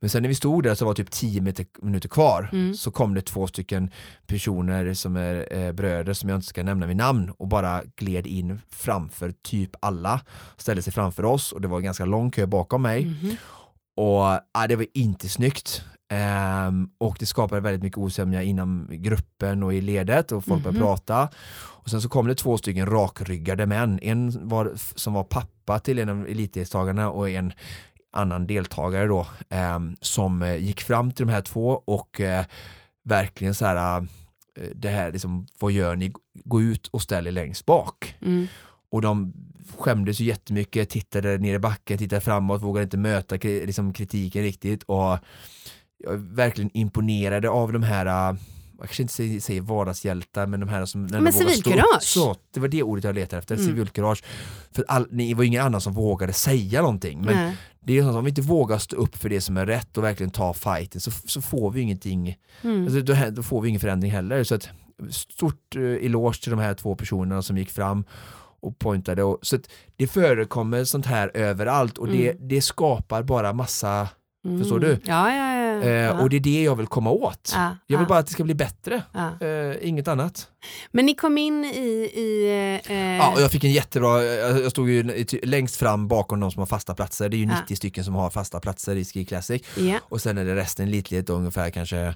Men sen när vi stod där så var typ tio minuter, minuter kvar Mm. så kom det två stycken personer som är eh, bröder som jag inte ska nämna vid namn och bara gled in framför typ alla. Ställde sig framför oss och det var en ganska lång kö bakom mig Mhm. och ah, det var inte snyggt. Ehm, och det skapade väldigt mycket osämja inom gruppen och i ledet och folk började Mhm. prata. Och sen så kom det två stycken rakryggade män. En var, som var pappa till en av elitdeltagarna och en annan deltagare då ehm, som eh, gick fram till de här två och eh, verkligen så här eh, det här liksom, vad gör ni? Gå ut och ställ er längst bak. Mm. Och de skämdes ju jättemycket, tittade ner i backen, tittade framåt, vågade inte möta liksom, kritiken riktigt och jag är verkligen imponerade av de här äh, jag kanske inte säger, vardagshjältar men de här som när Men de civilkurage. Så, det var det ordet jag letade efter, Mm. civilkurage. För all, det var ingen annan som vågade säga någonting. Men Nej. det är så att om vi inte vågar stå upp för det som är rätt och verkligen ta fighten så, så får vi ingenting Mm. Alltså, då, då får vi ingen förändring heller. Så att, stort eh, eloge till de här två personerna som gick fram och pointade. Och, så att det förekommer sånt här överallt och det, det skapar bara massa, förstår du? Mm. Ja, ja, ja. Eh, och det är det jag vill komma åt. ja, Jag vill bara att det ska bli bättre, eh, inget annat. Men ni kom in i... i eh, Ja, och jag fick en jättebra, jag stod ju längst fram bakom de som har fasta platser. Det är ju Ja. 90 stycken som har fasta platser i Ski Classic. ja. Och sen är det resten elitlivet ungefär kanske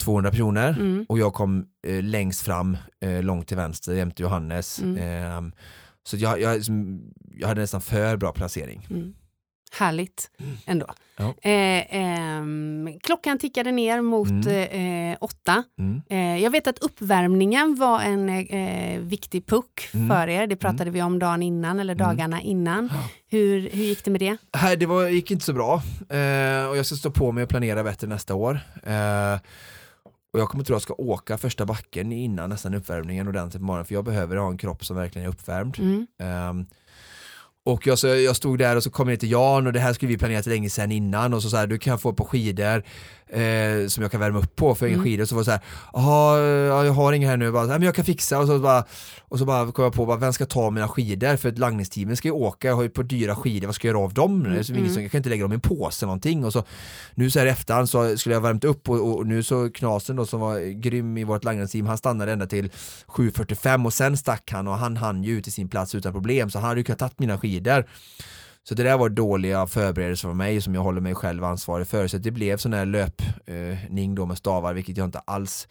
200 personer. Mm. och jag kom eh, längst fram, eh, långt till vänster jämte Johannes. Mm. Ehm, så jag, jag, jag hade nästan för bra placering. Mm. Härligt ändå. Ja. Eh, ehm, klockan tickade ner mot Mm. eh, åtta. Mm. Eh, jag vet att uppvärmningen var en eh, viktig puck Mm. för er. Det pratade vi om dagen innan eller Mm. dagarna innan. Hur, hur gick det med det? Här, det var, gick inte så bra eh, och jag ska stå på mig och planera bättre nästa år. Eh, och jag kommer tro att jag ska åka första backen innan nästan uppvärmningen ordentligt på morgonen för jag behöver ha en kropp som verkligen är uppvärmd. Mm. Och jag, så, jag stod där och så kom jag till Jan och det här skulle vi planerat länge sedan innan och så sa du kan få på skidor eh, som jag kan värma upp på för en Mm. skidor så var det så här, "Jaha, ja, jag har inga här nu, bara, "Nej, men jag kan fixa och så bara, och så bara kom jag på, bara, vem ska ta mina skidor? För langningsteamen ska ju åka, jag har ju på dyra skidor, vad ska jag göra av dem? Mm, Så ingen som, jag kan inte lägga dem i en påse någonting och så nu så här i efterhand så skulle jag värmt upp och, och nu så Knasen då som var grym i vårt langningsteam, han stannade ända till 7.45 och sen stack han och han hann ju till sin plats utan problem så han hade ju kunnat tagit mina skidor. Så det där var dåliga förberedelser för mig som jag håller mig själv ansvarig för. Så det blev sån här löpning då med stavar, vilket jag inte alls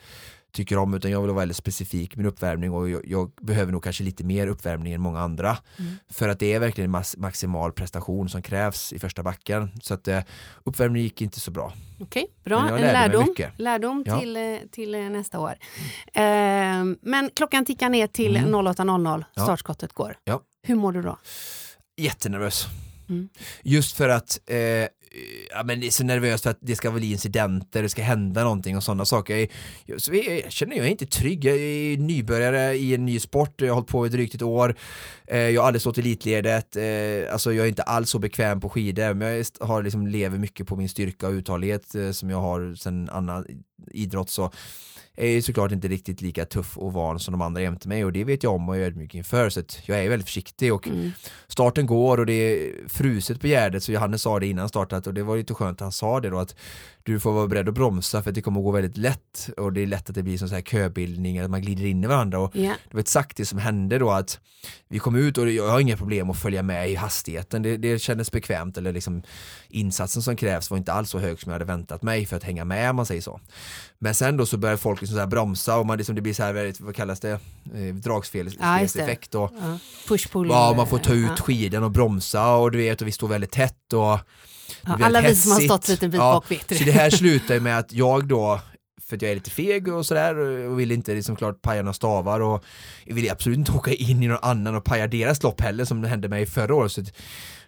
tycker om, utan jag vill vara väldigt specifik min uppvärmning och jag, jag behöver nog kanske lite mer uppvärmning än många andra. Mm. För att det är verkligen en max, maximal prestation som krävs i första backen. Så att eh, uppvärmningen gick inte så bra. Okej, bra. Men jag En lärdom, lärdom Ja. till, eh, till eh, nästa år. Eh, men klockan tickar ner till Mm. 08.00, Ja. startskottet går. Ja. Hur mår du då? Jättenervös. Mm. Just för att eh, ja, men det är så nervöst för att det ska bli incidenter, det ska hända någonting och sådana saker. Jag, jag, så jag, jag känner jag är inte trygg, jag är nybörjare i en ny sport, jag har hållit på i drygt ett år, eh, jag har aldrig stått i elitledet, eh, alltså jag är inte alls så bekväm på skidor, men jag har liksom lever mycket på min styrka och uthållighet eh, som jag har sen annan idrott så är såklart inte riktigt lika tuff och van som de andra jämte mig och det vet jag om och jag är ödmjuk inför så att jag är väldigt försiktig och Mm. starten går och det är fruset på Gärdet så Johannes sa det innan startat och det var lite skönt att han sa det då att du får vara beredd att bromsa för att det kommer att gå väldigt lätt och det är lätt att det blir sån så här köbildning att man glider in i varandra och Ja. det var exakt det som hände då att vi kom ut och jag har inga problem att följa med i hastigheten det, det kändes bekvämt eller liksom insatsen som krävs var inte alls så hög som jag hade väntat mig för att hänga med om man säger så men sen då så börjar folk liksom så här bromsa och man liksom, det blir så här väldigt, vad kallas det, eh, dragspelseffekt och Ja. Push-pull. Ja, man får ta ut Ja. skiden och bromsa och du vet och vi står väldigt tätt och Ja, alla vi som har stått lite bit Ja, bak vet det. Så det här slutar ju med att jag då för att jag är lite feg och sådär och vill inte liksom klart paja några stavar och jag vill absolut inte åka in i någon annan och paja deras lopp heller som det hände mig förra året. Så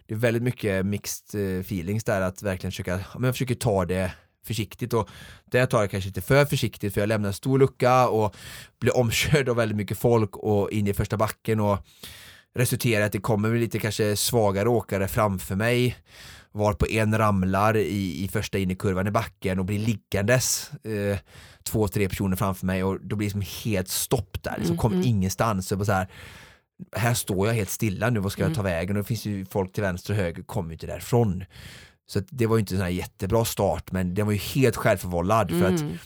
det är väldigt mycket mixed eh, feelings där att verkligen försöka, ja, men jag försöker ta det försiktigt och det tar jag kanske lite för försiktigt för jag lämnar en stor lucka och blir omkörd av väldigt mycket folk och in i första backen och resulterar i att det kommer lite kanske svagare åkare framför mig var på en ramlar i, i första in i kurvan i backen och blir liggandes eh, två, tre personer framför mig och då blir det som helt stopp där, liksom, kom Mm, mm. ingenstans. Så här, här står jag helt stilla nu, vad ska jag Mm. ta vägen? Och det finns ju folk till vänster och höger, kommer ju inte därifrån. Så det var ju inte en jättebra start men den var ju helt självförvållad för att Mm.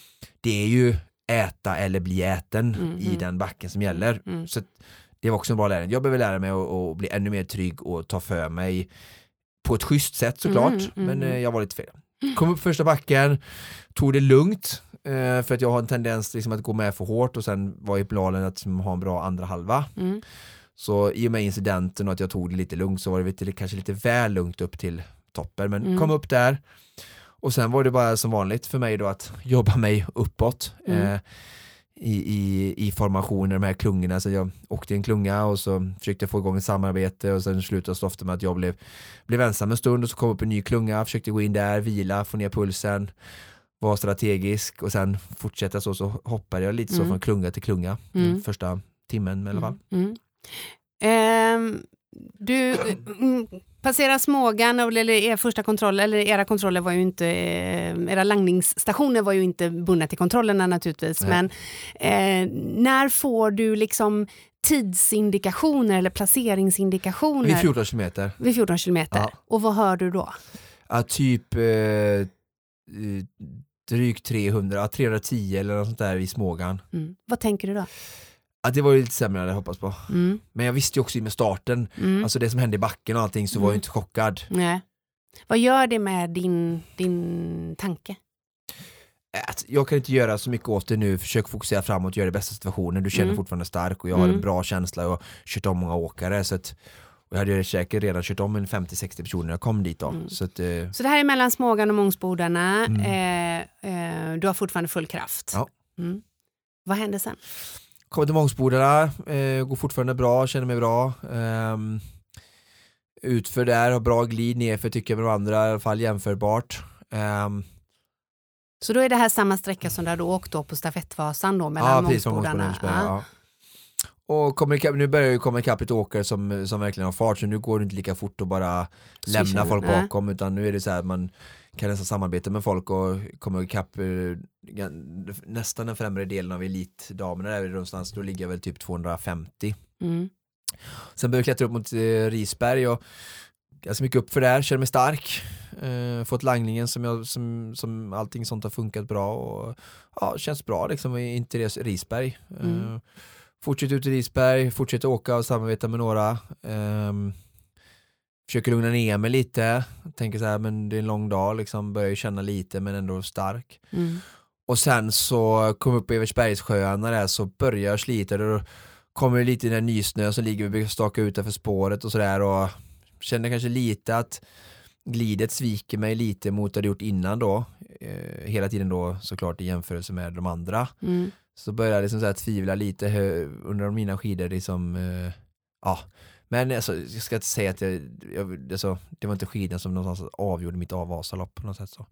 det är ju äta eller bli äten Mm, i mm. den backen som gäller. Mm. Så att det var också en bra lärdom. Jag behöver lära mig att, bli ännu mer trygg och ta för mig på ett schysst sätt såklart, Mm, mm, men mm. eh, jag var lite fel. Kom upp första backen, tog det lugnt eh, för att jag har en tendens liksom, att gå med för hårt och sen var i planen att liksom, ha en bra andra halva. Mm. Så i och med incidenten och att jag tog det lite lugnt så var det lite, kanske lite väl lugnt upp till toppen men Mm. kom upp där och sen var det bara som vanligt för mig då att jobba mig uppåt Mm. eh, i, i, i formationer, de här klungorna så jag åkte i en klunga och så försökte jag få igång ett samarbete och sen slutade det ofta med att jag blev, blev ensam en stund och så kom upp en ny klunga, försökte gå in där, vila, få ner pulsen vara strategisk och sen fortsätta så, så hoppade jag lite så Mm. från klunga till klunga Mm. första timmen i alla fall. Mm. Ehm, du mm, passerar Smågan, eller er första kontroll, eller era kontroller var ju inte, eh, era langningsstationer var ju inte bundna till kontrollerna naturligtvis, Nej. men eh, när får du liksom tidsindikationer eller placeringsindikationer? Vid 14 kilometer. Vid 14 kilometer. Ja. Och vad hör du då? Ja, typ eh, drygt 300, ja, 310 eller något sånt där i Smågan. Mm. Vad tänker du då? Ja, det var ju lite sämre än jag hade hoppats på. Mm. Men jag visste ju också med starten, Mm. alltså det som hände i backen och allting så var jag Mm. inte chockad. Nej. Vad gör det med din, din tanke? Att jag kan inte göra så mycket åt det nu, försök fokusera framåt, göra det bästa situationen, du känner Mm. fortfarande stark och jag har Mm. en bra känsla och har kört om många åkare så att och jag hade ju säkert redan kört om en 50-60 personer när jag kom dit då. Mm. Så att, eh, Så det här är mellan Smågan och Mångsbodarna. Mm. Eh, eh, du har fortfarande full kraft. Ja. Mm. Vad händer sen? Kommer till Mångsbodarna, eh, går fortfarande bra, känner mig bra. Ehm, utför där, har bra glid nerför tycker jag med de andra, i alla fall jämförbart. Ehm, Så då är det här samma sträcka som där du åkt då på stafettvasan då mellan ja, Mångsbodarna? Ja. Ja. Och kommer nu börjar det komma ikapp lite åkare som, som verkligen har fart så nu går det inte lika fort att bara lämna folk bakom utan nu är det så här att man kan nästan samarbeta med folk och kommer ikapp eh, nästan den främre delen av elitdamerna där är det någonstans, då ligger jag väl typ 250 Mm. Sen började jag klättra upp mot eh, Risberg och ganska mycket upp för där, känner mig stark. Eh, fått langningen som, jag, som, som allting sånt har funkat bra och ja, känns bra liksom inte res- Risberg. Eh, Mm. fortsätter ut i Risberg, fortsätter åka och samarbeta med några. Ehm, försöker lugna ner mig lite, tänker så här men det är en lång dag liksom, börjar ju känna lite men ändå stark. Mm. Och sen så kom vi upp på Evertsbergssjöarna där så börjar jag slita. Då kommer det lite i den nysnö som ligger vi staka utanför spåret och sådär. Och känner kanske lite att glidet sviker mig lite mot vad det gjort innan då. Eh, hela tiden då såklart i jämförelse med de andra. Mm. så började jag liksom så här tvivla lite under mina skidor liksom eh, ja men alltså, jag ska inte säga att jag, jag alltså, det var inte skidorna som någonstans avgjorde mitt av Vasalopp på något sätt så.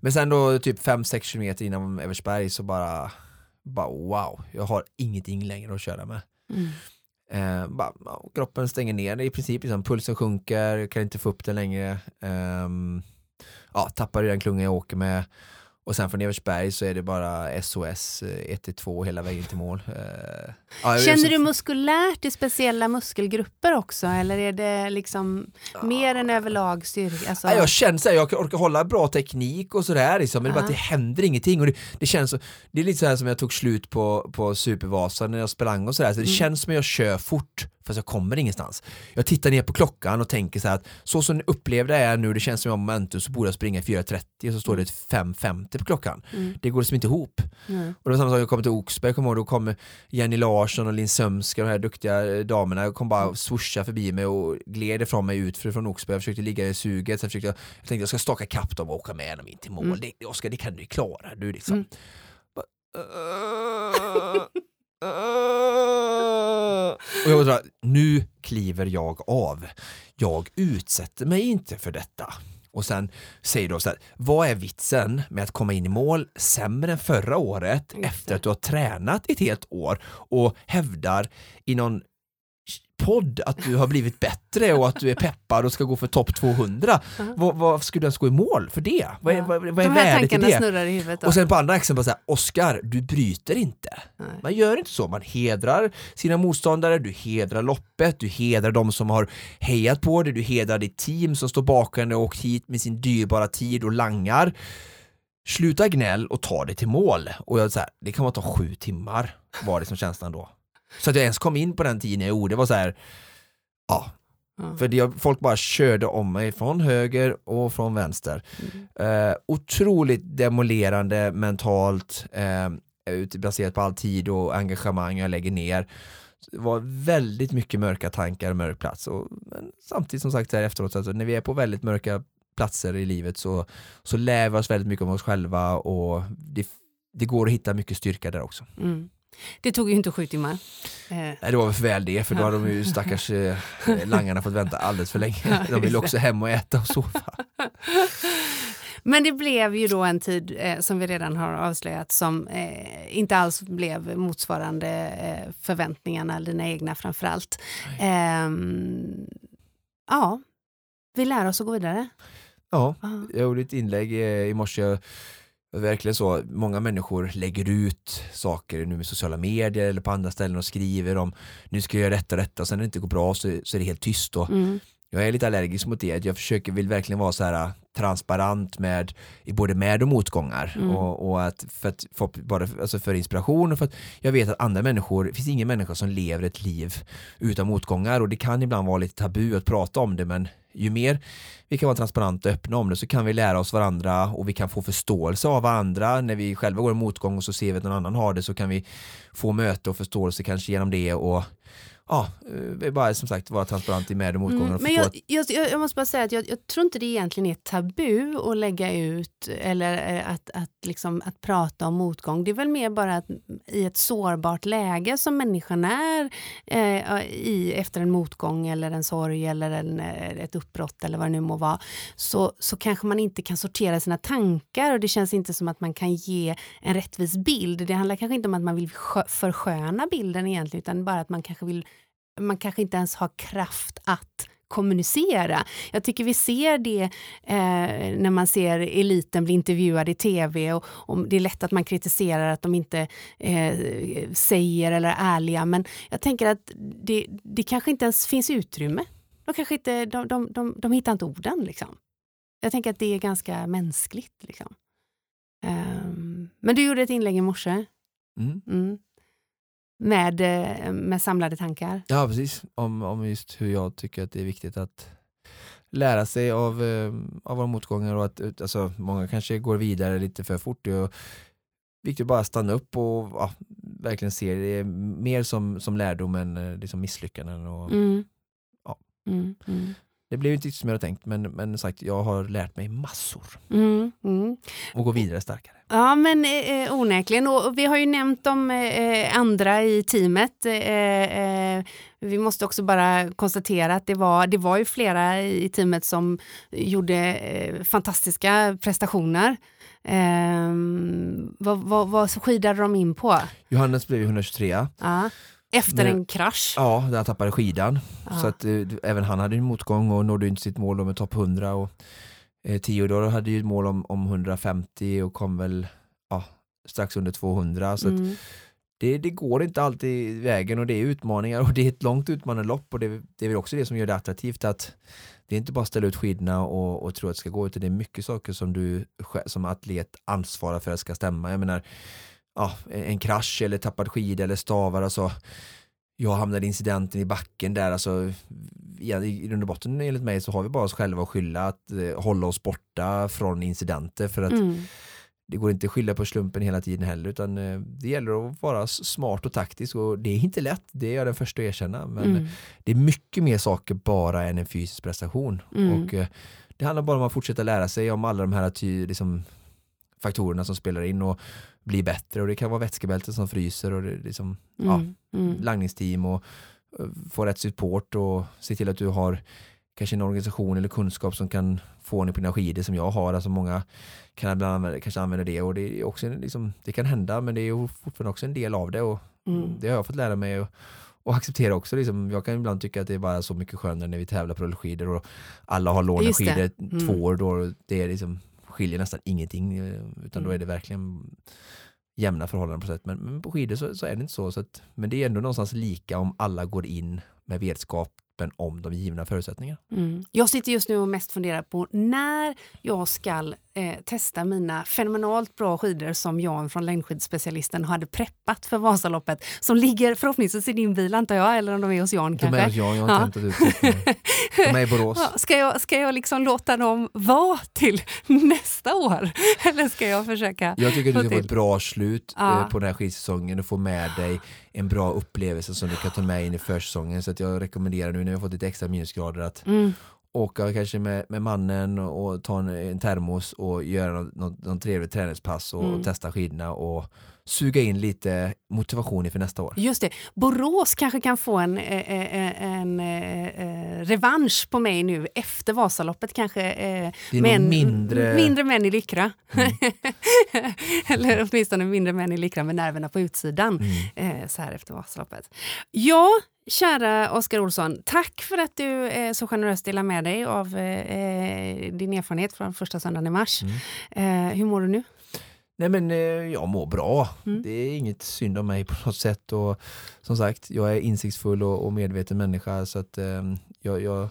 Men sen då typ 5-6 km innan Eversberg så bara, bara wow, jag har ingenting längre att köra med. Mm. Eh, bara, kroppen stänger ner i princip, liksom, pulsen sjunker, jag kan inte få upp den längre. Ehm, ja, tappar i den klungan jag åker med. Och sen från Eversberg så är det bara SOS 1-2 hela vägen till mål. Eh, ja, Känner du muskulärt i speciella muskelgrupper också eller är det liksom mer än överlag styrka? Alltså, Ja, jag känner såhär, jag orkar hålla bra teknik och sådär liksom, men det, bara Ja. det händer ingenting och det, det känns så, det är lite så här som jag tog slut på, på Supervasan när jag sprang och sådär, så det Mm. känns som att jag kör fort fast jag kommer ingenstans. Jag tittar ner på klockan och tänker så här att så som upplevde jag är nu, det känns som jag har momentum så borde jag springa i 4.30 och så står det ett 5.50 på klockan. Mm. Det går liksom inte ihop. Mm. Och det var samma sak, jag kom till Oxberg, jag kommer ihåg, då kom Jenny Larsson och Linn Sömska, de här duktiga eh, damerna, kom bara swoosha förbi mig och gled ifrån mig ut från Oxberg, jag försökte ligga i suget, sen försökte jag, jag tänkte jag ska staka kapp dem och åka med dem in till mål, Mm. det, Oskar det kan du klara, du liksom. Mm. Bara. Och jag här, nu kliver jag av, jag utsätter mig inte för detta. Och sen säger du så här, vad är vitsen med att komma in i mål sämre än förra året efter att du har tränat ett helt år och hävdar i någon podd att du har blivit bättre och att du är peppad och ska gå för topp 200. Ja. Vad, vad skulle du ens gå i mål för det? Vad är, Ja. vad, vad är De här värdet i tankarna det? snurrar i huvudet. Då. Och sen på andra axeln bara såhär, Oskar, du bryter inte. Nej. Man gör inte så, man hedrar sina motståndare, du hedrar loppet, du hedrar de som har hejat på dig, du hedrar ditt team som står bakom dig och åkt hit med sin dyrbara tid och langar. Sluta gnäll och ta dig till mål. Och jag så här, det kan bara ta sju timmar var det som känslan då. Så att jag ens kom in på den tiden jag gjorde var så här, ja, Ja. för det, folk bara körde om mig från höger och från vänster. Mm. Eh, otroligt demolerande mentalt, eh, baserat på all tid och engagemang jag lägger ner. Det var väldigt mycket mörka tankar, mörk plats. Och, men samtidigt som sagt här efteråt, alltså, när vi är på väldigt mörka platser i livet så, så lär vi oss väldigt mycket om oss själva och det, det går att hitta mycket styrka där också. Mm. Det tog ju inte sju timmar. Eh, Nej, det var väl för väl det, för då hade de ju stackars eh, langarna fått vänta alldeles för länge. De vill också hem och äta och sova. Men det blev ju då en tid eh, som vi redan har avslöjat som eh, inte alls blev motsvarande eh, förväntningarna, dina egna framförallt. Ehm, ja, vi lär oss att gå vidare. Ja, Ja. jag gjorde ett inlägg eh, i morse, verkligen så, många människor lägger ut saker nu med sociala medier eller på andra ställen och skriver om nu ska jag göra detta och detta. Sen när det inte går bra så, så är det helt tyst och Mm. jag är lite allergisk mot det, jag försöker, vill verkligen vara så här transparent med i både med och motgångar. Mm. och, och att för att få, bara för, alltså för inspiration och för att jag vet att andra människor, det finns ingen människa som lever ett liv utan motgångar. Och det kan ibland vara lite tabu att prata om det men ju mer vi kan vara transparenta och öppna om det så kan vi lära oss varandra och vi kan få förståelse av varandra när vi själva går en motgång och så ser vi att någon annan har det så kan vi få möte och förståelse kanske genom det och ja, eh, bara som sagt vara transparent i med och motgångar. Mm, men jag, att, jag, jag måste bara säga att jag, jag tror inte det egentligen är tabu att lägga ut eller eh, att, att, liksom, att prata om motgång. Det är väl mer bara att i ett sårbart läge som människan är eh, i efter en motgång eller en sorg eller en, eh, ett uppbrott eller vad det nu må vara så, så kanske man inte kan sortera sina tankar och det känns inte som att man kan ge en rättvis bild. Det handlar kanske inte om att man vill skö- försköna bilden egentligen utan bara att man kanske vill man kanske inte ens har kraft att kommunicera. Jag tycker vi ser det eh, när man ser eliten bli intervjuad i tv och, och det är lätt att man kritiserar att de inte eh, säger eller är ärliga men jag tänker att det, det kanske inte ens finns utrymme. De, kanske inte, de, de, de, de hittar inte orden. Liksom. Jag tänker att det är ganska mänskligt. Liksom. Um, men du gjorde ett inlägg i morse. mm. Mm. Med, eh, med samlade tankar. Ja precis, om, om just hur jag tycker att det är viktigt att lära sig av, eh, av våra motgångar och att alltså, många kanske går vidare lite för fort. Det är viktigt att bara stanna upp och ja, verkligen se det mer som, som lärdom än eh, liksom misslyckanden. Och, Mm. Ja. Mm, mm. Det blev inte som jag hade tänkt men, men sagt, jag har lärt mig massor Mm, mm. och går vidare starkare. Ja, men eh, onekligen. Och vi har ju nämnt de eh, andra i teamet. Eh, eh, vi måste också bara konstatera att det var, det var ju flera i teamet som gjorde eh, fantastiska prestationer. Eh, vad, vad, vad skidade de in på? Johannes blev ju 123 Ja. Efter Men- en krasch. Ja, där han tappade skidan. Ja. Så att eh, även han hade en motgång och nådde inte sitt mål om en topp 100. Och, eh, Theodor hade ju ett mål om, om 150 och kom väl ja, strax under 200. Så Mm. det, det går inte alltid vägen och det är utmaningar och det är ett långt utmanande lopp och det, det är väl också det som gör det attraktivt att det är inte bara att ställa ut skidorna och, och tro att det ska gå utan det är mycket saker som du som atlet ansvarar för att det ska stämma. Jag menar, ja, en krasch eller tappad skida eller stavar alltså jag hamnade i incidenten i backen där alltså i, i grund och botten enligt mig så har vi bara oss själva att skylla att eh, hålla oss borta från incidenter för att Mm. det går inte att skylla på slumpen hela tiden heller utan eh, det gäller att vara smart och taktisk och det är inte lätt, det är jag den första att erkänna men Mm. det är mycket mer saker bara än en fysisk prestation Mm. och eh, det handlar bara om att fortsätta lära sig om alla de här ty, liksom, faktorerna som spelar in och bli bättre och det kan vara vätskebälten som fryser och det, liksom, ja, Mm. Mm. langningsteam och eh, få rätt support och se till att du har kanske en organisation eller kunskap som kan få ordning på dina skidor som jag har. Alltså många kan ibland använda, kanske använda det och det, är också liksom, det kan hända men det är ju fortfarande också en del av det och Mm. det har jag fått lära mig och, och acceptera också. Liksom. Jag kan ibland tycka att det är bara så mycket skönare när vi tävlar på rullskidor och alla har lånat skidor Mm. två år då det är liksom, skiljer nästan ingenting eh, utan då Mm. är det verkligen jämna förhållanden på sätt. Men, men på skidor så, så är det inte så. så att, men det är ändå någonstans lika om alla går in med vetskapen om de givna förutsättningarna. Mm. Jag sitter just nu och mest funderar på när jag ska eh, testa mina fenomenalt bra skidor som Jan från längdskidspecialisten hade preppat för Vasaloppet. Som ligger förhoppningsvis i din bil antar jag, eller om de är hos Jan De är kanske. hos Jan, jag har Ja. inte hämtat ut. De är i Borås. Ja, ska, jag, ska jag liksom låta dem vara till nästa år? Eller ska jag försöka? Jag tycker att du ska få ett bra slut Ja. eh, på den här skidsäsongen och få med dig en bra upplevelse som du kan ta med in i försäsongen. Så att jag rekommenderar nu när vi har fått lite extra minusgrader att Mm. Åka kanske med, med mannen och, ta en, en termos och göra något, något, något trevligt träningspass och, Mm. och testa skidorna och suga in lite motivation inför nästa år. Just det. Borås kanske kan få en, eh, eh, en eh, eh, revansch på mig nu efter Vasaloppet kanske. Det är men, mindre... mindre män i Lyckra. Mm. Eller åtminstone mindre män i Lyckra med nerverna på utsidan. Mm. Så här efter Vasaloppet. Ja, kära Oskar Olsson. Tack för att du eh, så generöst delar med dig av eh, din erfarenhet från första söndagen i mars. Mm. Eh, hur mår du nu? Nej men eh, jag mår bra. Mm. Det är inget synd om mig på något sätt och som sagt, jag är insiktsfull och, och medveten människa så att eh, jag, jag,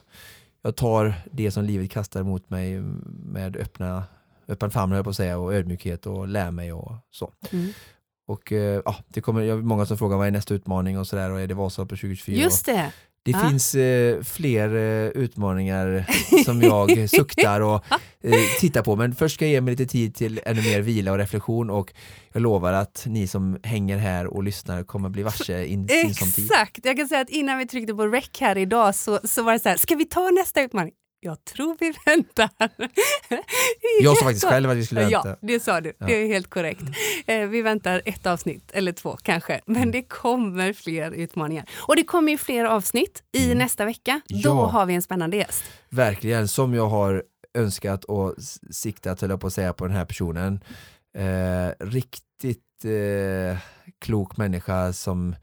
jag tar det som livet kastar mot mig med öppna, öppen famn på att säga och ödmjukhet och lär mig och så. Mm. Och eh, ja, det kommer, jag många som frågar vad är nästa utmaning och sådär och är det Vasaloppet 2024? Just det. Det Ja. finns eh, fler eh, utmaningar som jag suktar och eh, tittar på men först ska jag ge mig lite tid till ännu mer vila och reflektion och jag lovar att ni som hänger här och lyssnar kommer bli varse in tid. Exakt! Jag kan säga att innan vi tryckte på rec här idag så, så var det så här, ska vi ta nästa utmaning? Jag tror vi väntar. Jag sa faktiskt själv att vi skulle vänta. Ja, det sa du. Ja. Det är helt korrekt. Eh, vi väntar ett avsnitt, eller två kanske. Men Mm. det kommer fler utmaningar. Och det kommer ju fler avsnitt i nästa vecka. Då Mm. Ja. har vi en spännande gäst. Verkligen, som jag har önskat och siktat, höll jag på att säga, på den här personen. Eh, riktigt eh, klok människa som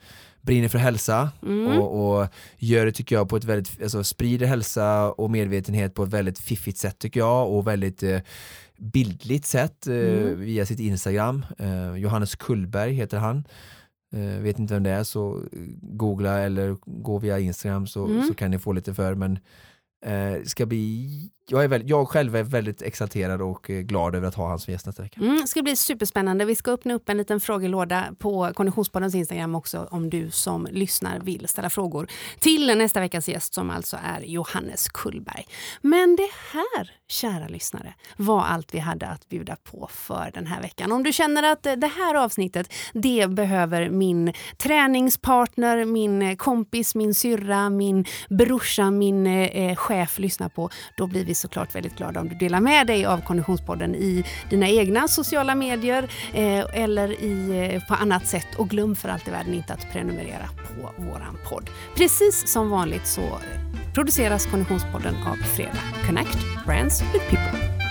brinner för hälsa Mm. och, och gör det tycker jag på ett väldigt, alltså sprider hälsa och medvetenhet på ett väldigt fiffigt sätt tycker jag och väldigt eh, bildligt sätt eh, Mm. via sitt Instagram. Eh, Johannes Kullberg heter han. Eh, vet inte vem det är så eh, googla eller gå via Instagram så, Mm. så kan ni få lite för men eh, ska bli, jag, är väldigt, jag själv är väldigt exalterad och eh, glad över att ha han som gäst nästa vecka. Mm, det ska bli superspännande. Vi ska öppna upp en liten frågelåda på Konditionspoddens Instagram också om du som lyssnar vill ställa frågor till nästa veckas gäst som alltså är Johannes Kullberg. Men det här, kära lyssnare, var allt vi hade att bjuda på för den här veckan. Om du känner att eh, det här avsnittet, det behöver min träningspartner, min eh, kompis, min syrra, min brorsa, min eh, chef lyssna på, då blir vi såklart väldigt glada om du delar med dig av Konditionspodden i dina egna sociala medier eh, eller i, eh, på annat sätt. Och glöm för allt i världen inte att prenumerera på våran podd. Precis som vanligt så eh, produceras Konditionspodden av Fredag Connect Brands with People.